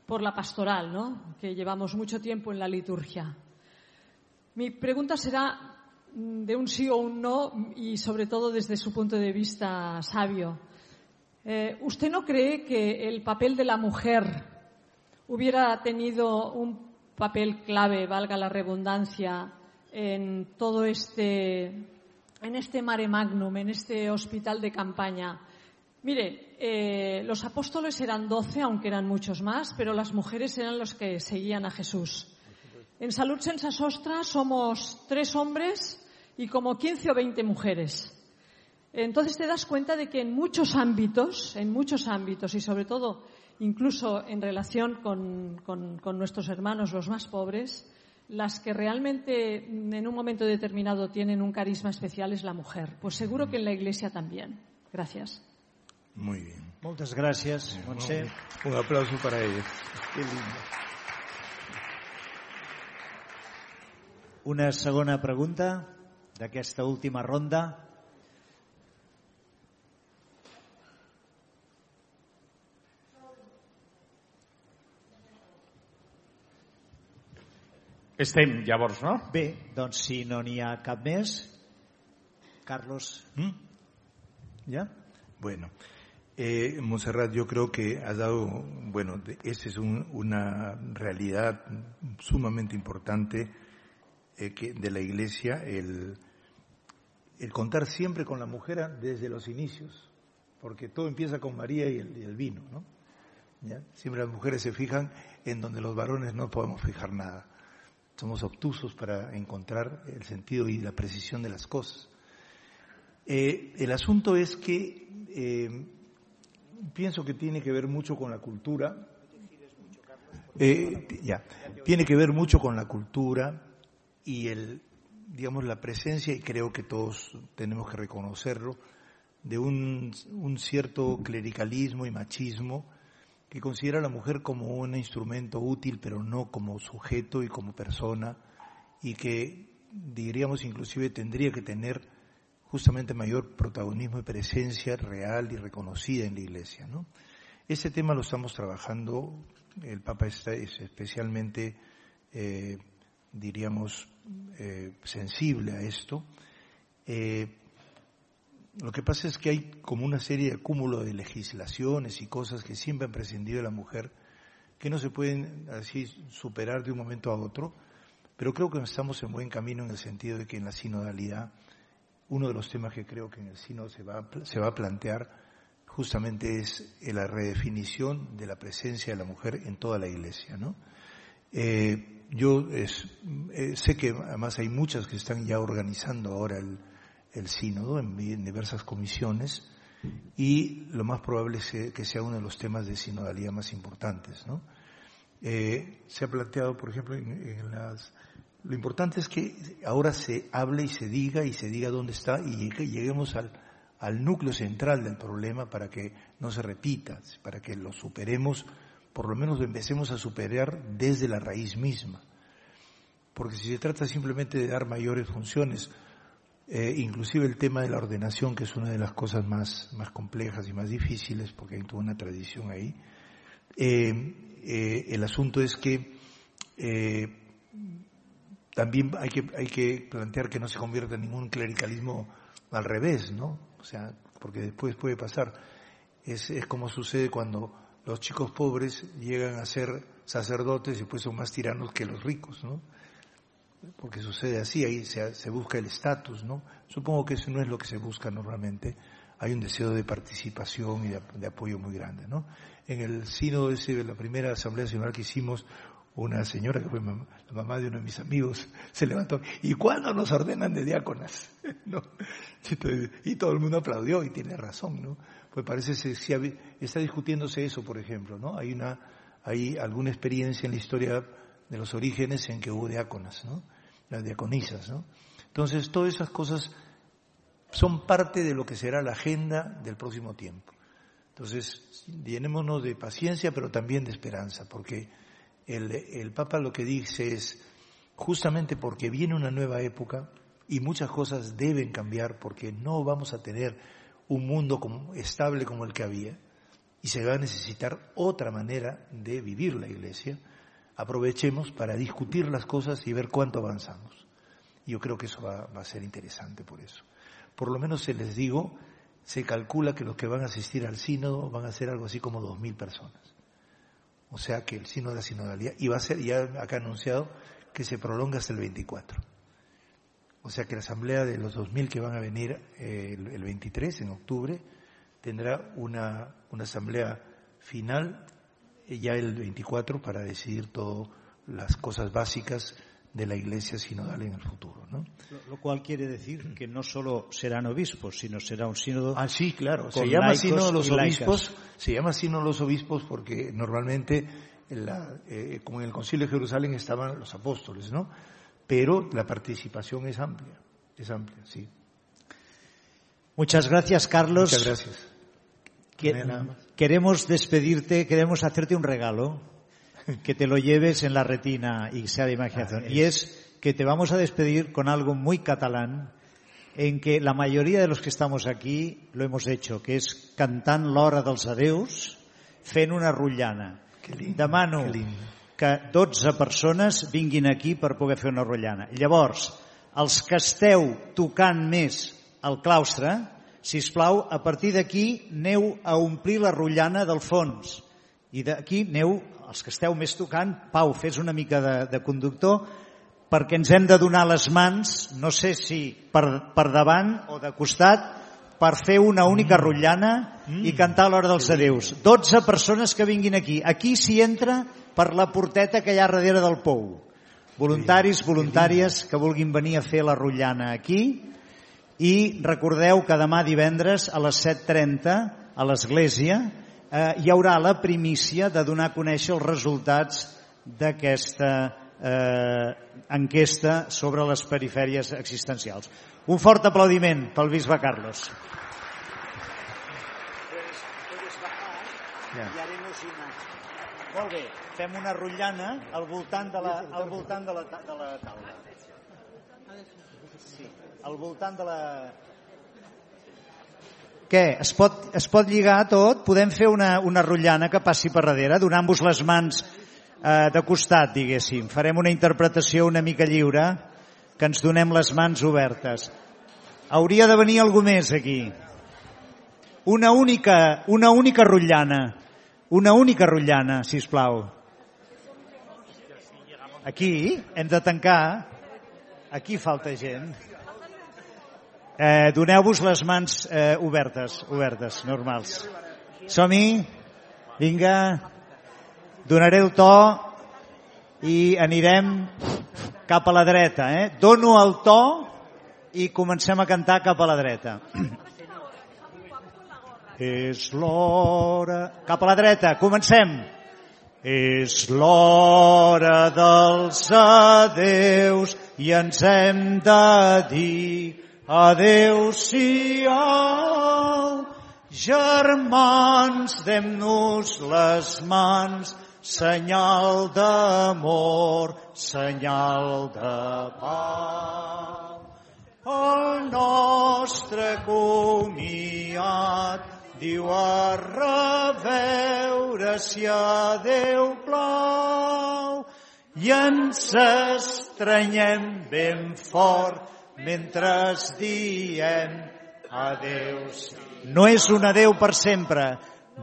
por la pastoral, ¿no? que llevamos mucho tiempo en la liturgia. Mi pregunta será de un sí o un no y sobre todo desde su punto de vista sabio. Eh, ¿Usted no cree que el papel de la mujer hubiera tenido un papel clave, valga la redundancia, en todo este, en este mare magnum, en este hospital de campaña. Mire, eh, los apóstoles eran doce, aunque eran muchos más, pero las mujeres eran los que seguían a Jesús. En Salud Sensa Sostra somos tres hombres y como quince o veinte mujeres. Entonces te das cuenta de que en muchos ámbitos, en muchos ámbitos y sobre todo incluso en relación con, nuestros hermanos los más pobres, las que realmente en un momento determinado tienen un carisma especial es la mujer. Pues seguro que en la Iglesia también. Gracias. Muy bien. Muchas gracias, Montse. Un aplauso para ella. Qué lindo. Una segona pregunta d'aquesta última ronda. Estem, llavors, no? Bé, doncs si no n'hi ha cap més, Carlos. ¿Mm? ¿Ya? Bueno, eh, Monserrat, yo creo que ha dado, bueno, esa es un, una realidad sumamente importante eh, que de la Iglesia, el, el contar siempre con la mujer desde los inicios, porque todo empieza con María y el, y el vino, ¿no? ¿Ya? Siempre las mujeres se fijan en donde los varones no podemos fijar nada somos obtusos para encontrar el sentido y la precisión de las cosas. Eh, el asunto es que eh, pienso que tiene que ver mucho con la cultura. Eh, ya, tiene que ver mucho con la cultura y el, digamos, la presencia, y creo que todos tenemos que reconocerlo, de un, un cierto clericalismo y machismo que considera a la mujer como un instrumento útil, pero no como sujeto y como persona, y que diríamos inclusive tendría que tener justamente mayor protagonismo y presencia real y reconocida en la Iglesia. ¿no? Ese tema lo estamos trabajando, el Papa está, es especialmente, eh, diríamos, eh, sensible a esto. Eh, lo que pasa es que hay como una serie de acúmulo de legislaciones y cosas que siempre han prescindido de la mujer, que no se pueden así superar de un momento a otro, pero creo que estamos en buen camino en el sentido de que en la sinodalidad, uno de los temas que creo que en el sino se va, se va a plantear justamente es la redefinición de la presencia de la mujer en toda la iglesia, ¿no? Eh, yo eh, sé que además hay muchas que están ya organizando ahora el, el sínodo en, diversas comisiones y lo más probable es que sea uno de los temas de sinodalidad más importantes. ¿no? Eh, se ha planteado, por ejemplo, en, las Lo importante es que ahora se hable y se diga y se diga dónde está y lleguemos al, al núcleo central del problema para que no se repita, para que lo superemos, por lo menos lo empecemos a superar desde la raíz misma. Porque si se trata simplemente de dar mayores funciones, eh, inclusive el tema de la ordenación, que es una de las cosas más, más complejas y más difíciles, porque hay toda una tradición ahí, eh, eh, el asunto es que también hay que, hay que plantear que no se convierta en ningún clericalismo al revés, ¿no? O sea, porque después puede pasar. Es, es como sucede cuando los chicos pobres llegan a ser sacerdotes y después son más tiranos que los ricos, ¿no? Porque sucede así, ahí se, busca el estatus, ¿no? Supongo que eso no es lo que se busca normalmente. Hay un deseo de participación y de, apoyo muy grande, ¿no? En el sínodo ese de la primera asamblea nacional que hicimos, una señora que fue la mamá de uno de mis amigos se levantó, ¿y cuándo nos ordenan de diáconas? ¿No? Y todo el mundo aplaudió y tiene razón, ¿no? Pues parece que está discutiéndose eso, por ejemplo, ¿no? Hay una, hay alguna experiencia en la historia de los orígenes en que hubo diáconas, ¿no? Las diaconisas, ¿no? Entonces, todas esas cosas son parte de lo que será la agenda del próximo tiempo. Entonces, llenémonos de paciencia, pero también de esperanza, porque el, Papa lo que dice es, justamente porque viene una nueva época y muchas cosas deben cambiar porque no vamos a tener un mundo estable como el que había y se va a necesitar otra manera de vivir la iglesia, aprovechemos para discutir las cosas y ver cuánto avanzamos. Yo creo que eso va, a ser interesante por eso. Por lo menos se les digo, se calcula que los que van a asistir al sínodo van a ser algo así como dos mil personas. O sea que el signo de la sinodalidad, y va a ser ya acá anunciado que se prolonga hasta el 24. O sea que la asamblea de los 2.000 que van a venir eh, el, 23, en octubre, tendrá una, una asamblea final ya el 24 para decidir todas las cosas básicas de la iglesia sinodal en el futuro. ¿no? Lo, cual quiere decir que no solo serán obispos, sino será un sínodo. Ah, sí, claro. Se llama sínodo los obispos. Se llama sínodo los obispos porque normalmente, eh, como en el Concilio de Jerusalén estaban los apóstoles, ¿no? Pero la participación es amplia, es amplia, sí. Muchas gracias, Carlos. Muchas gracias. Queremos despedirte, queremos hacerte un regalo que te lo lleves en la retina y sea de imaginación. Y es que te vamos a despedir con algo muy catalán en que la mayoría de los que estamos aquí lo hemos hecho, que és cantant l'hora dels adeus fent una rotllana. Demano que 12 persones vinguin aquí per poder fer una rotllana. Llavors, els que esteu tocant més al claustre, si us plau, a partir d'aquí neu a omplir la rotllana del fons. I d'aquí neu els que esteu més tocant, Pau, fes una mica de, de conductor, perquè ens hem de donar les mans, no sé si per, per davant o de costat, per fer una única mm. rotllana mm. i cantar l'hora dels adeus. 12 persones que vinguin aquí. Aquí s'hi entra per la porteta que hi ha darrere del pou. Voluntaris, voluntàries que vulguin venir a fer la rotllana aquí i recordeu que demà divendres a les 7.30 a l'església eh, hi haurà la primícia de donar a conèixer els resultats d'aquesta eh, enquesta sobre les perifèries existencials. Un fort aplaudiment pel bisbe Carlos. Ja. Molt bé, fem una rotllana al voltant de la, al voltant de la, de la taula. Sí, al voltant de la, què? Es pot, es pot lligar tot? Podem fer una, una rotllana que passi per darrere, donant-vos les mans eh, de costat, diguéssim. Farem una interpretació una mica lliure, que ens donem les mans obertes. Hauria de venir algú més aquí. Una única, una única rotllana. Una única rotllana, si us plau. Aquí hem de tancar. Aquí falta gent. Eh, Doneu-vos les mans eh, obertes, obertes, normals. Som-hi? Vinga. Donaré el to i anirem cap a la dreta. Eh? Dono el to i comencem a cantar cap a la dreta. És l'hora... Cap a la dreta, comencem. És l'hora dels adeus i ens hem de dir adeu-siau. Germans, dem-nos les mans, senyal d'amor, senyal de pau. El nostre comiat diu a reveure si a Déu plau i ens estranyem ben fort mentre diem adeu. No és un adeu per sempre,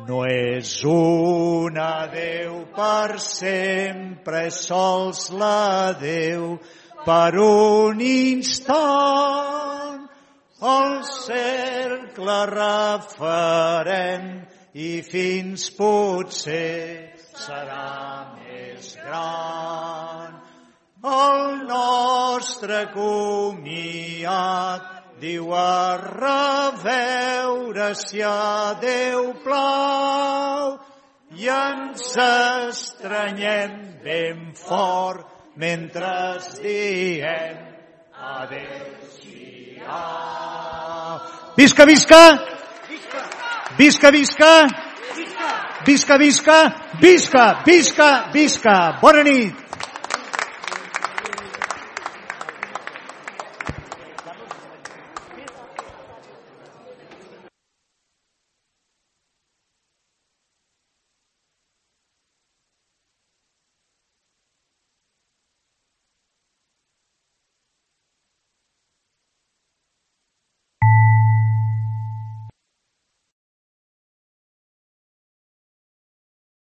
no és un adeu per sempre, és sols l'adeu per un instant. El cercle referent i fins potser serà més gran. El nostre comiat diu a reveure si a Déu plau i ens estranyem ben fort mentre diem adéu-siau. Visca, visca! Visca, visca! Visca, visca! Visca, visca, visca! Bona nit!